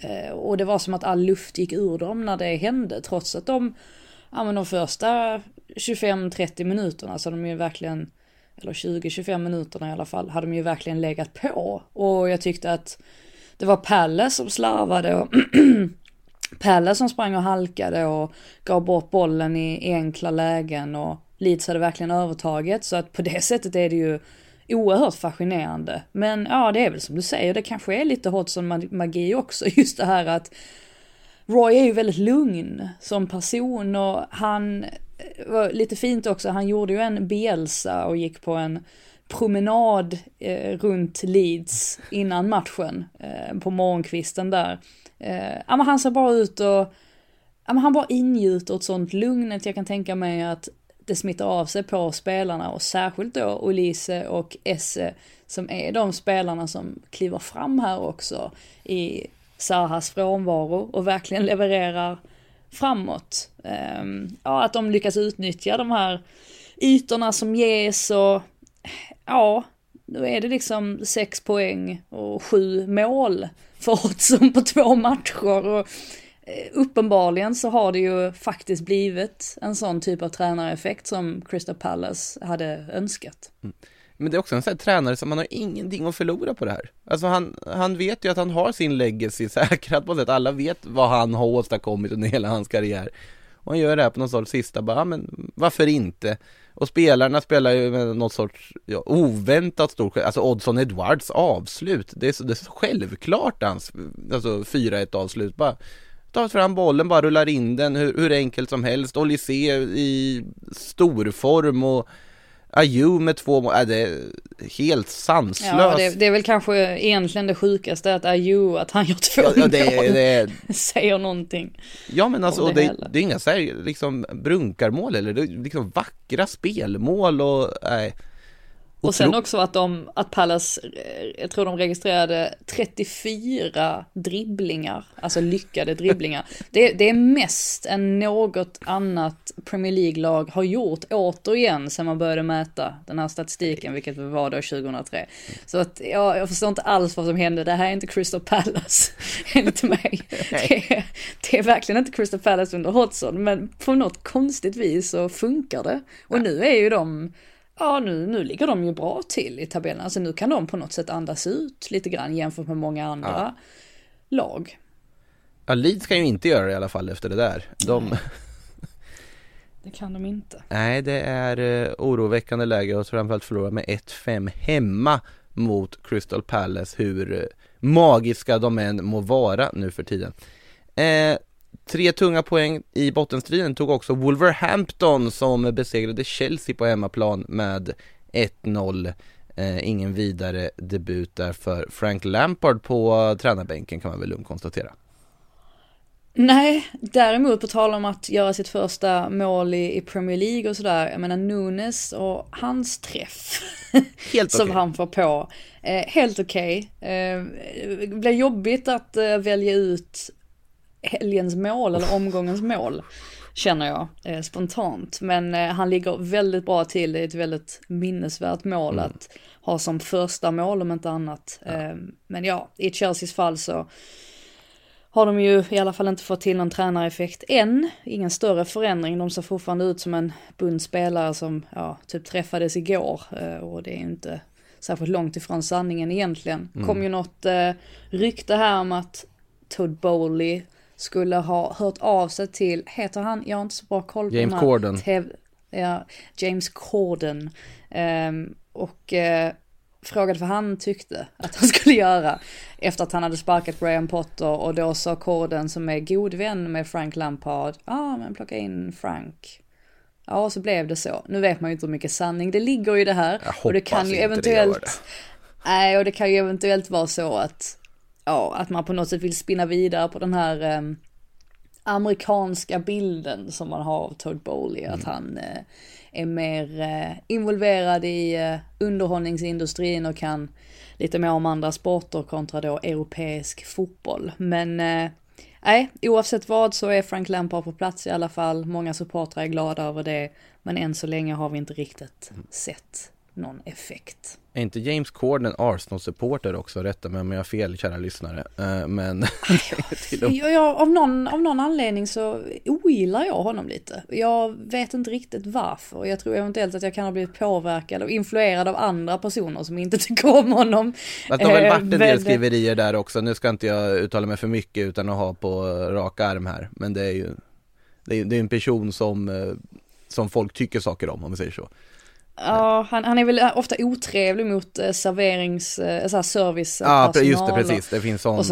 Eh, och det var som att all luft gick ur dem när det hände trots att de, ja men de första 25-30 minuterna så de ju verkligen, eller 20-25 minuterna i alla fall, hade de ju verkligen legat på. Och jag tyckte att det var Pelle som slarvade och Pelle som sprang och halkade och gav bort bollen i enkla lägen och Leeds hade verkligen övertaget så att på det sättet är det ju oerhört fascinerande. Men ja, det är väl som du säger, det kanske är lite Hodgson magi också, just det här att Roy är ju väldigt lugn som person och han eh, var lite fint också, han gjorde ju en Bielsa och gick på en promenad eh, runt Leeds innan matchen eh, på morgonkvisten där. Eh, ja, men han ser bara ut och ja, men han bara ingjuter ett sånt lugn att jag kan tänka mig att det smittar av sig på spelarna och särskilt då Olise och Esse som är de spelarna som kliver fram här också i Sahas frånvaro och verkligen levererar framåt. Ehm, ja, att de lyckas utnyttja de här ytorna som ges och ja, då är det liksom sex poäng och sju mål för Oddsen på två matcher. Och Eh, uppenbarligen så har det ju faktiskt blivit en sån typ av tränareffekt som Crystal Palace hade önskat. Mm. Men det är också en sån här tränare som man har ingenting att förlora på det här. Alltså han, han vet ju att han har sin legacy säkrad på sätt. Alla vet vad han har åstadkommit under hela hans karriär. Och han gör det här på någon sorts sista, bara, ah, men varför inte? Och spelarna spelar ju med något sorts ja, oväntat stor, alltså Oddson Edwards avslut, det är så, det är så självklart hans, alltså 4-1 avslut, bara tar fram bollen, bara rullar in den hur, hur enkelt som helst, Olise i storform och Ayew med två mål, äh, det är helt sanslöst. Ja, det, det, är väl kanske egentligen det sjukaste att Ayew, att han gör två ja, ja, det, mål, det, säger någonting. Ja men alltså, det, det, det, är inga så här, liksom brunkarmål eller det är liksom vackra spelmål och nej. Och sen också att de, att Pallas, eh, jag tror de registrerade 34 dribblingar, alltså lyckade dribblingar. Det, det är mest än något annat Premier League-lag har gjort återigen sen man började mäta den här statistiken, vilket var då 2003. Så att ja, jag förstår inte alls vad som hände, det här är inte Crystal Palace, enligt mig. Det är, det är verkligen inte Crystal Palace under Hodgson, men på något konstigt vis så funkar det. Och nu är ju de ja nu, nu ligger de ju bra till i tabellen. Alltså nu kan de på något sätt andas ut lite grann jämfört med många andra ja. lag. Ja, Leeds kan ju inte göra det i alla fall efter det där. De... Det kan de inte. Nej, det är uh, oroväckande läge och framförallt förlora med 1-5 hemma mot Crystal Palace, hur uh, magiska de än må vara nu för tiden. Eh, Tre tunga poäng i bottenstriden tog också Wolverhampton som besegrade Chelsea på hemmaplan med 1-0. Eh, ingen vidare debut där för Frank Lampard på tränarbänken kan man väl lugnt konstatera. Nej, däremot på tal om att göra sitt första mål i, i Premier League och sådär, jag menar Nunes och hans träff helt som okay. han får på, eh, helt okej. Okay. Eh, det blir jobbigt att eh, välja ut helgens mål eller omgångens mål. Känner jag eh, spontant. Men eh, han ligger väldigt bra till, det är ett väldigt minnesvärt mål mm. att ha som första mål om inte annat. Ja. Eh, men ja, i Chelseas fall så har de ju i alla fall inte fått till någon tränareffekt än. Ingen större förändring, de ser fortfarande ut som en bunt spelare som ja, typ träffades igår eh, och det är ju inte särskilt långt ifrån sanningen egentligen. Mm. kom ju något eh, rykte här om att Todd Bowley skulle ha hört av sig till, heter han, jag har inte så bra koll på James Corden. ja, James Corden. Um, och uh, frågade vad han tyckte att han skulle göra efter att han hade sparkat Graham Potter och då sa Corden som är god vän med Frank Lampard, ja ah, men plocka in Frank. Ja, och så blev det så. Nu vet man ju inte hur mycket sanning det ligger i det här. Jag och det kan ju eventuellt... Det nej, och det kan ju eventuellt vara så att ja, att man på något sätt vill spinna vidare på den här eh, amerikanska bilden som man har av Todd Bowley, mm. att han eh, är mer eh, involverad i eh, underhållningsindustrin och kan lite mer om andra sporter kontra då europeisk fotboll. Men eh, nej, oavsett vad så är Frank Lampard på plats i alla fall. Många supportrar är glada över det, men än så länge har vi inte riktigt mm. sett någon effekt. Är inte James Corden en Arsenal-supporter också? Rätta mig om jag har fel, kära lyssnare. Uh, men... ja, ja, av, någon, av någon anledning så ogillar jag honom lite. Jag vet inte riktigt varför. Jag tror eventuellt att jag kan ha blivit påverkad och influerad av andra personer som inte tycker om honom. Att det har väl varit en del skriverier där också. Nu ska inte jag uttala mig för mycket utan att ha på rak arm här. Men det är ju det är, det är en person som, eh, som folk tycker saker om, om vi säger så. Ja, han, han är väl ofta otrevlig mot eh, serverings, eh, så service Ja, just det, precis. Det finns sån,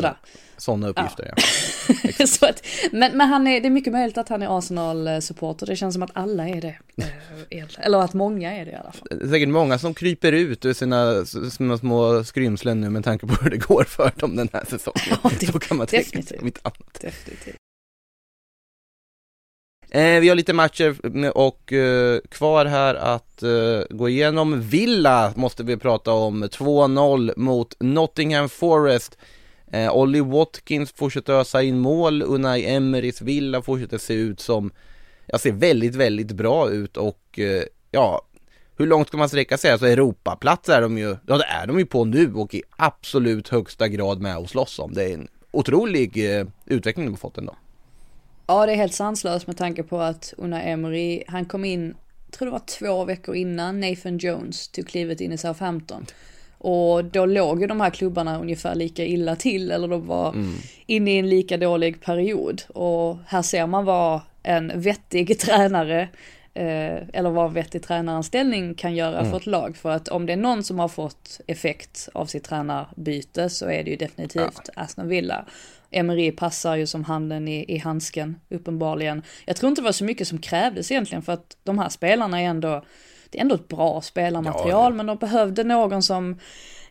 sådana uppgifter. Ja. ja. så att, men men han är, det är mycket möjligt att han är Arsenal-supporter. Det känns som att alla är det. Eh, Eller att många är det i alla fall. Det är säkert många som kryper ut ur sina, sina små skrymslen nu med tanke på hur det går för dem den här säsongen. Ja, det, så kan man tänka sig, annat. Definitivt. Eh, vi har lite matcher och eh, kvar här att eh, gå igenom. Villa måste vi prata om. 2-0 mot Nottingham Forest. Eh, Ollie Watkins fortsätter ösa in mål. Unai Emerys Villa fortsätter se ut som, jag ser väldigt, väldigt bra ut och eh, ja, hur långt ska man sträcka sig? Alltså Europaplats är de ju, ja det är de ju på nu och i absolut högsta grad med och slåss om. Det är en otrolig eh, utveckling de har fått ändå. Ja, det är helt sanslöst med tanke på att Unai Emery, han kom in, tror det var två veckor innan Nathan Jones tog klivet in i Southampton. Och då låg ju de här klubbarna ungefär lika illa till, eller de var mm. inne i en lika dålig period. Och här ser man vad en vettig tränare Eh, eller vad en vettig tränaranställning kan göra mm. för ett lag. För att om det är någon som har fått effekt av sitt tränarbyte så är det ju definitivt ja. Aston Villa. Emery passar ju som handen i, i handsken, uppenbarligen. Jag tror inte det var så mycket som krävdes egentligen för att de här spelarna är ändå, det är ändå ett bra spelarmaterial, ja, ja. men de behövde någon som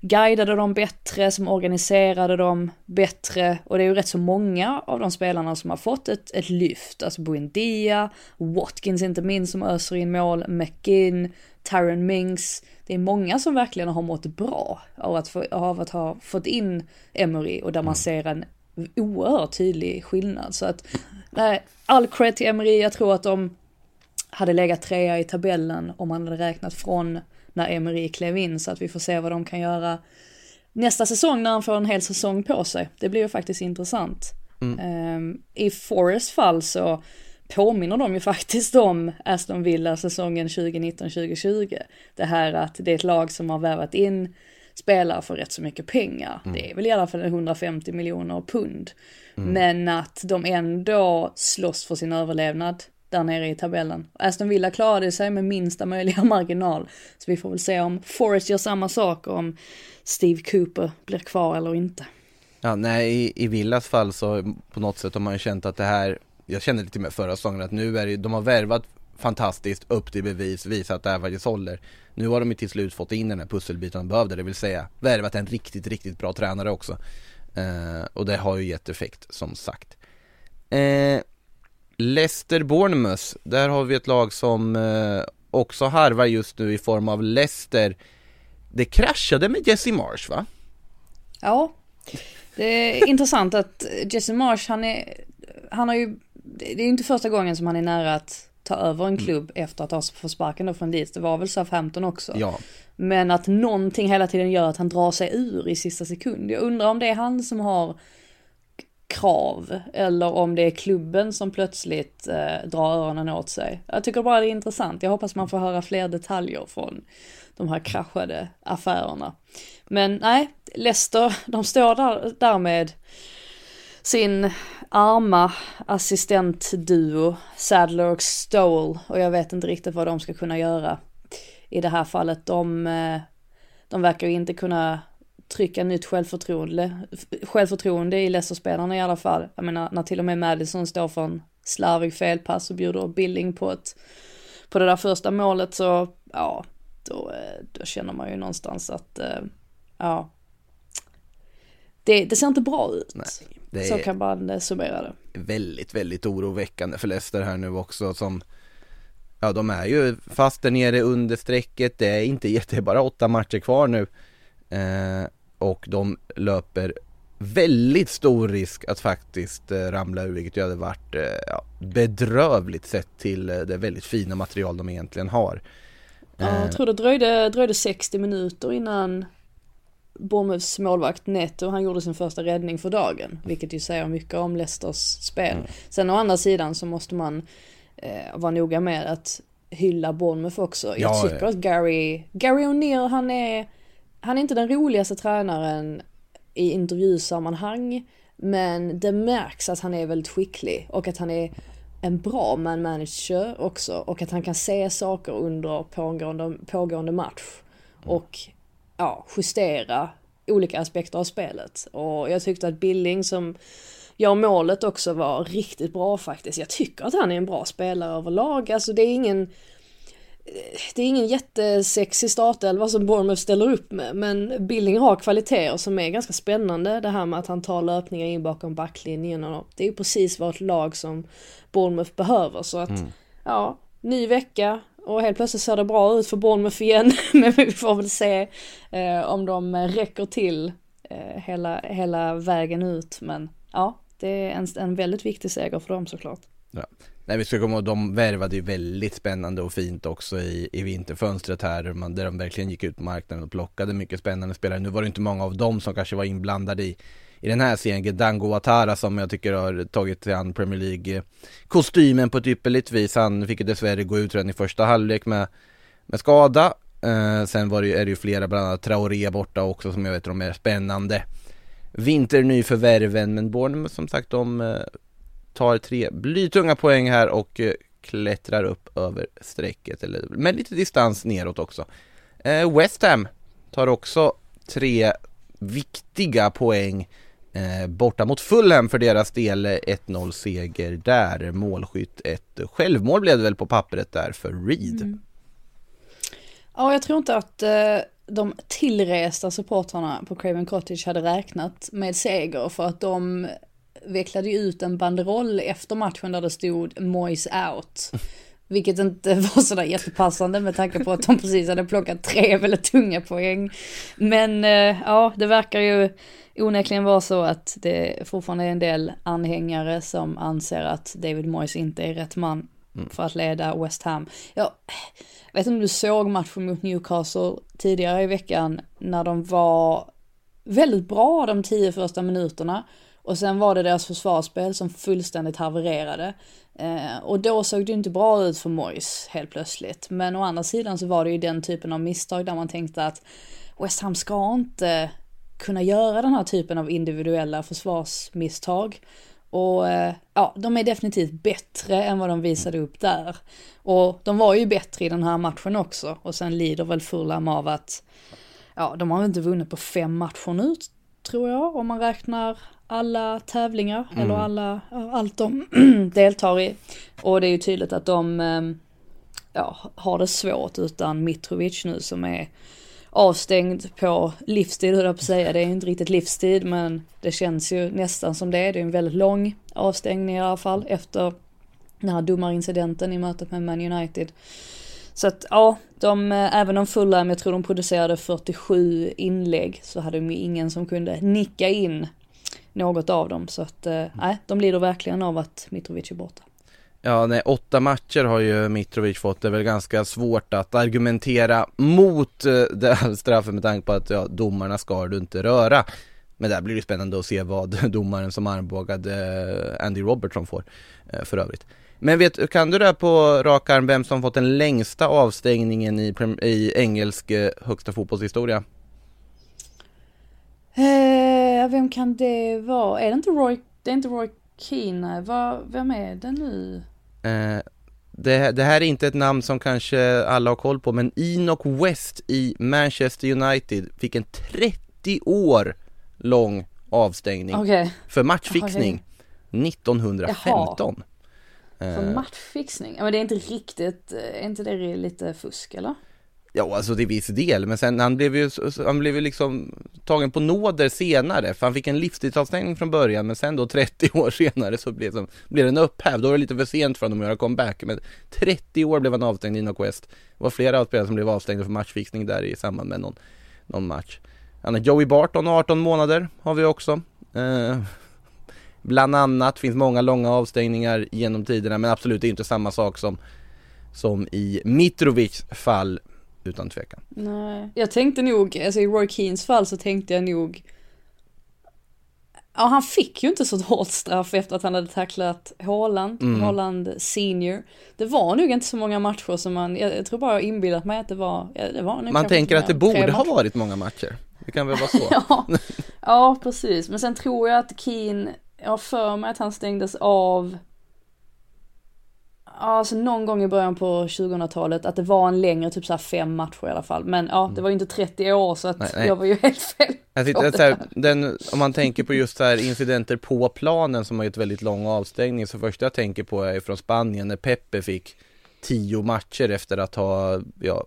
guidade dem bättre, som organiserade dem bättre. Och det är ju rätt så många av de spelarna som har fått ett, ett lyft. Alltså Buendia, Watkins inte minst som öser in mål, McGinn, Tyron Mings. Det är många som verkligen har mått bra av att, få, av att ha fått in Emery och där man mm. ser en oerhört tydlig skillnad. Så att, nej, all cred till Emery, jag tror att de hade legat trea i tabellen om man hade räknat från när Emery klev in så att vi får se vad de kan göra nästa säsong när han får en hel säsong på sig. Det blir ju faktiskt intressant. Mm. Um, I Forest fall så påminner de ju faktiskt om Aston Villa säsongen 2019-2020. Det här att det är ett lag som har värvat in spelare för rätt så mycket pengar. Mm. Det är väl i alla fall 150 miljoner pund. Mm. Men att de ändå slåss för sin överlevnad där nere i tabellen. Aston Villa klarade sig med minsta möjliga marginal. Så vi får väl se om Forrest gör samma sak om Steve Cooper blir kvar eller inte. Ja, nej, i, i Villas fall så på något sätt har man ju känt att det här, jag kände lite med förra säsongen att nu är det, de har värvat fantastiskt upp till bevis, visa att det här faktiskt håller. Nu har de ju till slut fått in den här pusselbiten de behövde, det vill säga värvat en riktigt, riktigt bra tränare också. Eh, och det har ju gett effekt som sagt. Eh, Leicester Bournemouth, där har vi ett lag som eh, också harvar just nu i form av Leicester. Det kraschade med Jesse Marsh va? Ja, det är intressant att Jesse Marsh han är, han har ju, det är ju inte första gången som han är nära att ta över en mm. klubb mm. efter att ha fått sparken då från Leeds. Det var väl Southampton också. Ja. Men att någonting hela tiden gör att han drar sig ur i sista sekund. Jag undrar om det är han som har krav eller om det är klubben som plötsligt eh, drar öronen åt sig. Jag tycker bara det är intressant. Jag hoppas man får höra fler detaljer från de här kraschade affärerna. Men nej, Leicester, de står där, där med sin arma assistentduo, Sadler och Stowell, och jag vet inte riktigt vad de ska kunna göra i det här fallet. De, eh, de verkar ju inte kunna trycka nytt självförtroende, självförtroende i Leicester-spelarna i alla fall. Jag menar när till och med Madison står för en slarvig felpass och bjuder Billing på ett, på det där första målet så, ja, då, eh, då känner man ju någonstans att, eh, ja, det, det ser inte bra ut. Nej, det så kan man summera det. Väldigt, väldigt oroväckande för Leicester här nu också som Ja de är ju fast där nere under strecket, det är inte jätte, bara åtta matcher kvar nu eh, och de löper väldigt stor risk att faktiskt eh, ramla ur vilket ju hade varit eh, ja, bedrövligt sett till eh, det väldigt fina material de egentligen har. Ja, jag eh. tror det dröjde, dröjde 60 minuter innan Bournemouths målvakt Neto, han gjorde sin första räddning för dagen. Vilket ju säger mycket om Leicesters spel. Mm. Sen å andra sidan så måste man eh, vara noga med att hylla Bournemouth också. Jag ja, tycker ja. att Gary, Gary O'Neill han är han är inte den roligaste tränaren i intervjusammanhang. Men det märks att han är väldigt skicklig och att han är en bra man manager också och att han kan se saker under pågående, pågående match och ja, justera olika aspekter av spelet. Och jag tyckte att Billing som gör målet också var riktigt bra faktiskt. Jag tycker att han är en bra spelare överlag. Alltså det är ingen det är ingen jättesexig startelva som Bournemouth ställer upp med men Billing har kvaliteter som är ganska spännande. Det här med att han tar löpningar in bakom backlinjen och det är precis vad ett lag som Bournemouth behöver så att mm. ja, ny vecka och helt plötsligt ser det bra ut för Bournemouth igen men vi får väl se eh, om de räcker till eh, hela, hela vägen ut men ja, det är en, en väldigt viktig seger för dem såklart. Ja. Nej vi ska komma ihåg, de värvade ju väldigt spännande och fint också i, i vinterfönstret här, man, där de verkligen gick ut på marknaden och plockade mycket spännande spelare. Nu var det inte många av dem som kanske var inblandade i, i den här serien. Gedango Atara som jag tycker har tagit sig an Premier League-kostymen på ett ypperligt vis. Han fick ju dessvärre gå ut redan i första halvlek med, med skada. Eh, sen var det, är det ju flera, bland annat Traoré borta också som jag vet de är spännande vinternyförvärven men Bournemouth som sagt de eh, tar tre blytunga poäng här och eh, klättrar upp över strecket, eller med lite distans neråt också. Eh, West Ham tar också tre viktiga poäng eh, borta mot Fulham för deras del 1-0 seger där. Målskytt ett självmål blev det väl på pappret där för Reed. Mm. Ja, jag tror inte att eh, de tillresta supportrarna på Craven Cottage hade räknat med seger för att de vecklade ut en banderoll efter matchen där det stod Moise out. Vilket inte var sådär jättepassande med tanke på att de precis hade plockat tre väldigt tunga poäng. Men eh, ja, det verkar ju onekligen vara så att det fortfarande är en del anhängare som anser att David Moyes inte är rätt man mm. för att leda West Ham. Jag vet inte om du såg matchen mot Newcastle tidigare i veckan när de var väldigt bra de tio första minuterna och sen var det deras försvarsspel som fullständigt havererade. Eh, och då såg det inte bra ut för Moyes helt plötsligt. Men å andra sidan så var det ju den typen av misstag där man tänkte att West Ham ska inte kunna göra den här typen av individuella försvarsmisstag. Och eh, ja, de är definitivt bättre än vad de visade upp där. Och de var ju bättre i den här matchen också. Och sen lider väl Fulham av att, ja, de har inte vunnit på fem matcher nu, tror jag, om man räknar alla tävlingar mm. eller alla, allt de deltar i. Och det är ju tydligt att de ehm, ja, har det svårt utan Mitrovic nu som är avstängd på livstid, höll jag på att säga. Det är inte riktigt livstid men det känns ju nästan som det. Det är en väldigt lång avstängning i alla fall efter den här domarincidenten i mötet med Man United. Så att ja, de, eh, även om Fulham, jag tror de producerade 47 inlägg så hade de ju ingen som kunde nicka in något av dem. Så att eh, nej, de lider verkligen av att Mitrovic är borta. Ja, nej, åtta matcher har ju Mitrovic fått. Det är väl ganska svårt att argumentera mot eh, det här straffet med tanke på att ja, domarna ska du inte röra. Men där blir det spännande att se vad domaren som armbågade Andy Robertson får för övrigt. Men vet, kan du det på rak arm vem som fått den längsta avstängningen i, i engelsk högsta fotbollshistoria? Eh, vem kan det vara? Är det inte Roy, det är inte Roy Keane, Va, vem är det nu? Eh, det, det, här är inte ett namn som kanske alla har koll på, men Enoch West i Manchester United fick en 30 år lång avstängning okay. för matchfixning okay. 1915. Jaha. För eh. matchfixning? Men det är inte riktigt, är inte det lite fusk eller? Ja, alltså till viss del, men sen han blev ju, han blev ju liksom tagen på nåder senare, för han fick en livstidsavstängning från början, men sen då 30 år senare så blev, som, blev den upphävd. Då var det lite för sent för honom att göra comeback, men 30 år blev han avstängd i Knock Det var flera spelare som blev avstängda för matchfixning där i samband med någon, någon match. Han är Joey Barton, 18 månader har vi också. Eh, bland annat, finns många långa avstängningar genom tiderna, men absolut det är inte samma sak som, som i Mitrovics fall utan tvekan. Nej, jag tänkte nog, alltså i Roy Keens fall så tänkte jag nog Ja, han fick ju inte så hårt straff efter att han hade tacklat Haaland, mm. Haaland senior. Det var nog inte så många matcher som man, jag, jag tror bara jag inbillat mig att det var, det var Man tänker att det borde ha varit många matcher. Det kan väl vara så? ja, ja, precis. Men sen tror jag att Keen, jag har för mig att han stängdes av alltså någon gång i början på 2000-talet att det var en längre, typ såhär fem matcher i alla fall. Men ja, det var ju inte 30 år så att nej, nej. jag var ju helt fel. Jag tyckte här, den, om man tänker på just så här incidenter på planen som har gett väldigt lång avstängning så första jag tänker på är från Spanien när Pepe fick tio matcher efter att ha ja,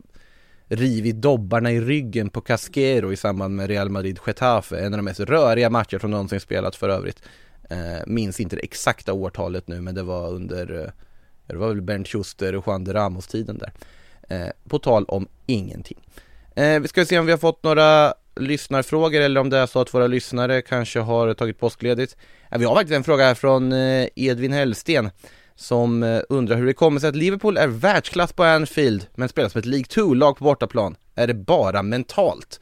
rivit dobbarna i ryggen på Casquero i samband med Real Madrid-Getafe. En av de mest röriga matcher som någonsin spelats för övrigt. Eh, minns inte det exakta årtalet nu men det var under, eh, det var väl Bernt Schuster och Juan de Ramos-tiden där. Eh, på tal om ingenting. Eh, vi ska se om vi har fått några lyssnarfrågor eller om det är så att våra lyssnare kanske har tagit påskledigt. Eh, vi har faktiskt en fråga här från eh, Edvin Hellsten som eh, undrar hur det kommer sig att Liverpool är världsklass på Anfield men spelar som ett League 2-lag på bortaplan. Är det bara mentalt?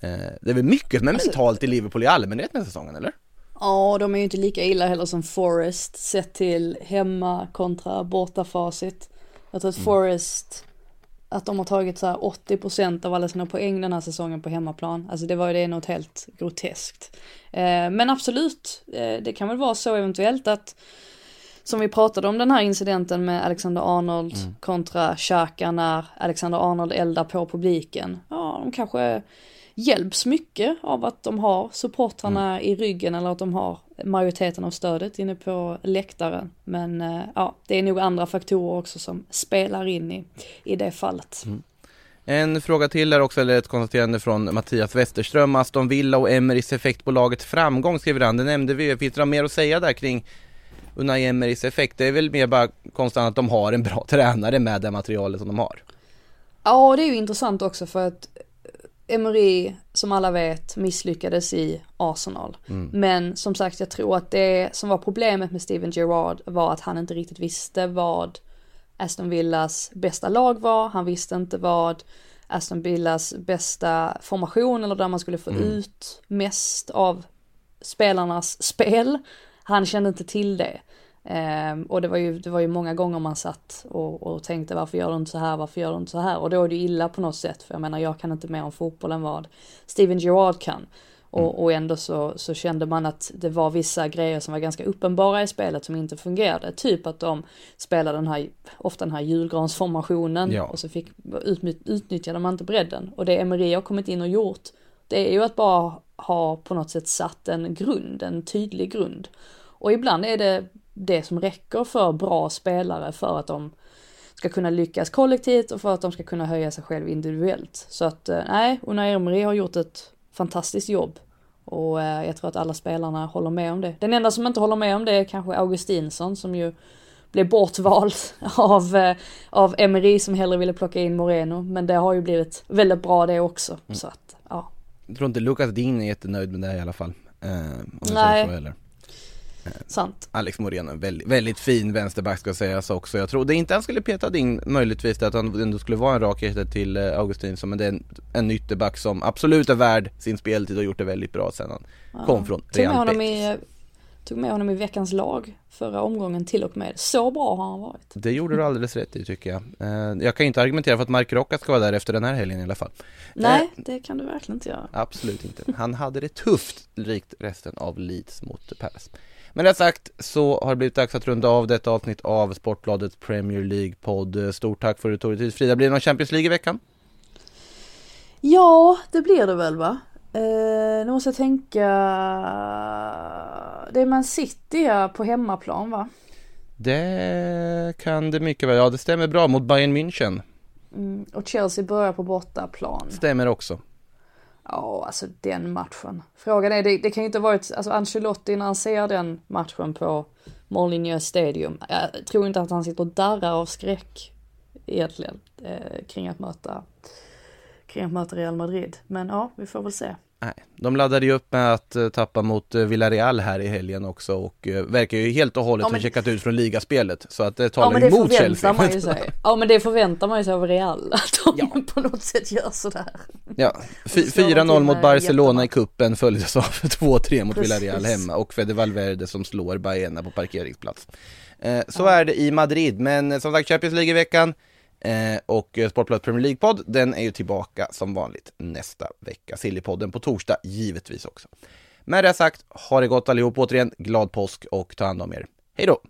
Eh, det är väl mycket som är Alltså- mentalt i Liverpool i allmänhet den här säsongen eller? Ja, de är ju inte lika illa heller som Forest sett till hemma kontra bortafacit. Jag tror att Forest, att de har tagit så här 80% av alla sina poäng den här säsongen på hemmaplan. Alltså det var ju det något helt groteskt. Eh, men absolut, eh, det kan väl vara så eventuellt att som vi pratade om den här incidenten med Alexander Arnold kontra Xhaka när Alexander Arnold eldar på publiken. Ja, de kanske hjälps mycket av att de har supportrarna i ryggen eller att de har majoriteten av stödet inne på läktaren. Men eh, ja, det är nog andra faktorer också som spelar in i, i det fallet. En fråga till är också, eller ett konstaterande från Mattias Westerström, Aston Villa och Emerys effekt på lagets framgång skriver han. Det nämnde vi, finns det något mer att säga där kring Unai Emerys effekt? Det är väl mer bara konstant att de har en bra tränare med det materialet som de har. Ja, det är ju intressant också för att Emery, som alla vet, misslyckades i Arsenal. Men som sagt, jag tror att det som var problemet med Steven Gerrard var att han inte riktigt visste vad Aston Villas bästa lag var. Han visste inte vad Aston Villas bästa formation eller där man skulle få ut mest av spelarnas spel. Han kände inte till det. Ehm, och det var, ju, det var ju många gånger man satt och, och tänkte varför gör du inte så här, varför gör du inte så här? Och då är det illa på något sätt, för jag menar jag kan inte mer om fotboll än vad Steven Gerrard kan. Och, och ändå så, så kände man att det var vissa grejer som var ganska uppenbara i spelet som inte fungerade. Typ att de spelade den här, ofta den här julgransformationen Ja. och så fick, ut, utnyttjade man inte bredden. Och det Emery har kommit in och gjort, det är ju att bara ha på något sätt satt en grund, en tydlig grund. Och ibland är det det som räcker för bra spelare för att de ska kunna lyckas kollektivt och för att de ska kunna höja sig själv individuellt. Så att eh, nej, Unai Emery har gjort ett fantastiskt jobb. Och eh, jag tror att alla spelarna håller med om det. Den enda som inte håller med om det är kanske Augustinsson som ju blev bortvald av, eh, av Emery som hellre ville plocka in Moreno. Men det har ju blivit väldigt bra det också. Så att, ja. Jag tror inte Lucas Dean är jättenöjd med det här i alla fall. Eh, Nej. Sant. Alex Moreno, en väldigt, väldigt fin vänsterback ska sägas också. Jag trodde inte han skulle peta Dean, möjligtvis att han ändå skulle vara en rak ersättare till eh, Augustinsson. Men det är en, en ytterback som absolut är värd sin speltid och gjort det väldigt bra sen han kom från Tog med, Real honom i, tog med honom i veckans lag förra omgången till och med. Så bra har han varit. Det gjorde du alldeles rätt i tycker jag. Eh, jag kan inte argumentera för att Mark Rocca ska vara där efter den här helgen i alla fall. Nej, det kan du verkligen inte göra. Absolut inte. Han hade det tufft likt resten av Leeds mot Palace. Men det sagt så har det blivit dags att runda av detta avsnitt av Sportbladets Premier League-podd. Stort tack för att du tog dig tid Frida. Blir det någon Champions League i veckan? Ja, det blir det väl va? Eh, nu måste jag tänka. Det är Man City på hemmaplan va? Det kan det mycket väl. Ja, det stämmer bra mot Bayern München. Mm, och Chelsea börjar på bortaplan. Stämmer också. Ja, alltså den matchen. Frågan är, det, det kan ju inte ha varit, alltså Ancelotti när han ser den matchen på Molineux Stadium. Jag tror inte att han sitter och darrar av skräck egentligen eh, kring att möta kring att möta Real Madrid. Men ja, vi får väl se. Nej, de laddade ju upp med att eh, tappa mot eh, Villarreal här i helgen också och eh, verkar ju helt och hållet Ja, ha men- checkat ut från ligaspelet. Så att det Ja talar det emot Chelsea. man ju sig. Ja men det förväntar man ju sig av Real. Att de Ja. på något sätt gör sådär. Ja, fy- slår de 4-0 till mot Barcelona i kuppen följdes av 2-3 mot Precis. Villarreal hemma och Fede Valverde som slår Baena på parkeringsplats. Så är det i Madrid, men som sagt Champions League i veckan eh, och eh, Sportbladet Premier League-podd, den är ju tillbaka som vanligt nästa vecka. Sillypodden på torsdag givetvis också. Med det sagt, ha det gott allihop återigen, glad påsk och ta hand om er. Hej då!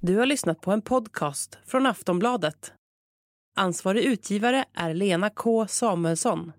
Du har lyssnat på en podcast från Aftonbladet. Ansvarig utgivare är Lena K Samuelsson.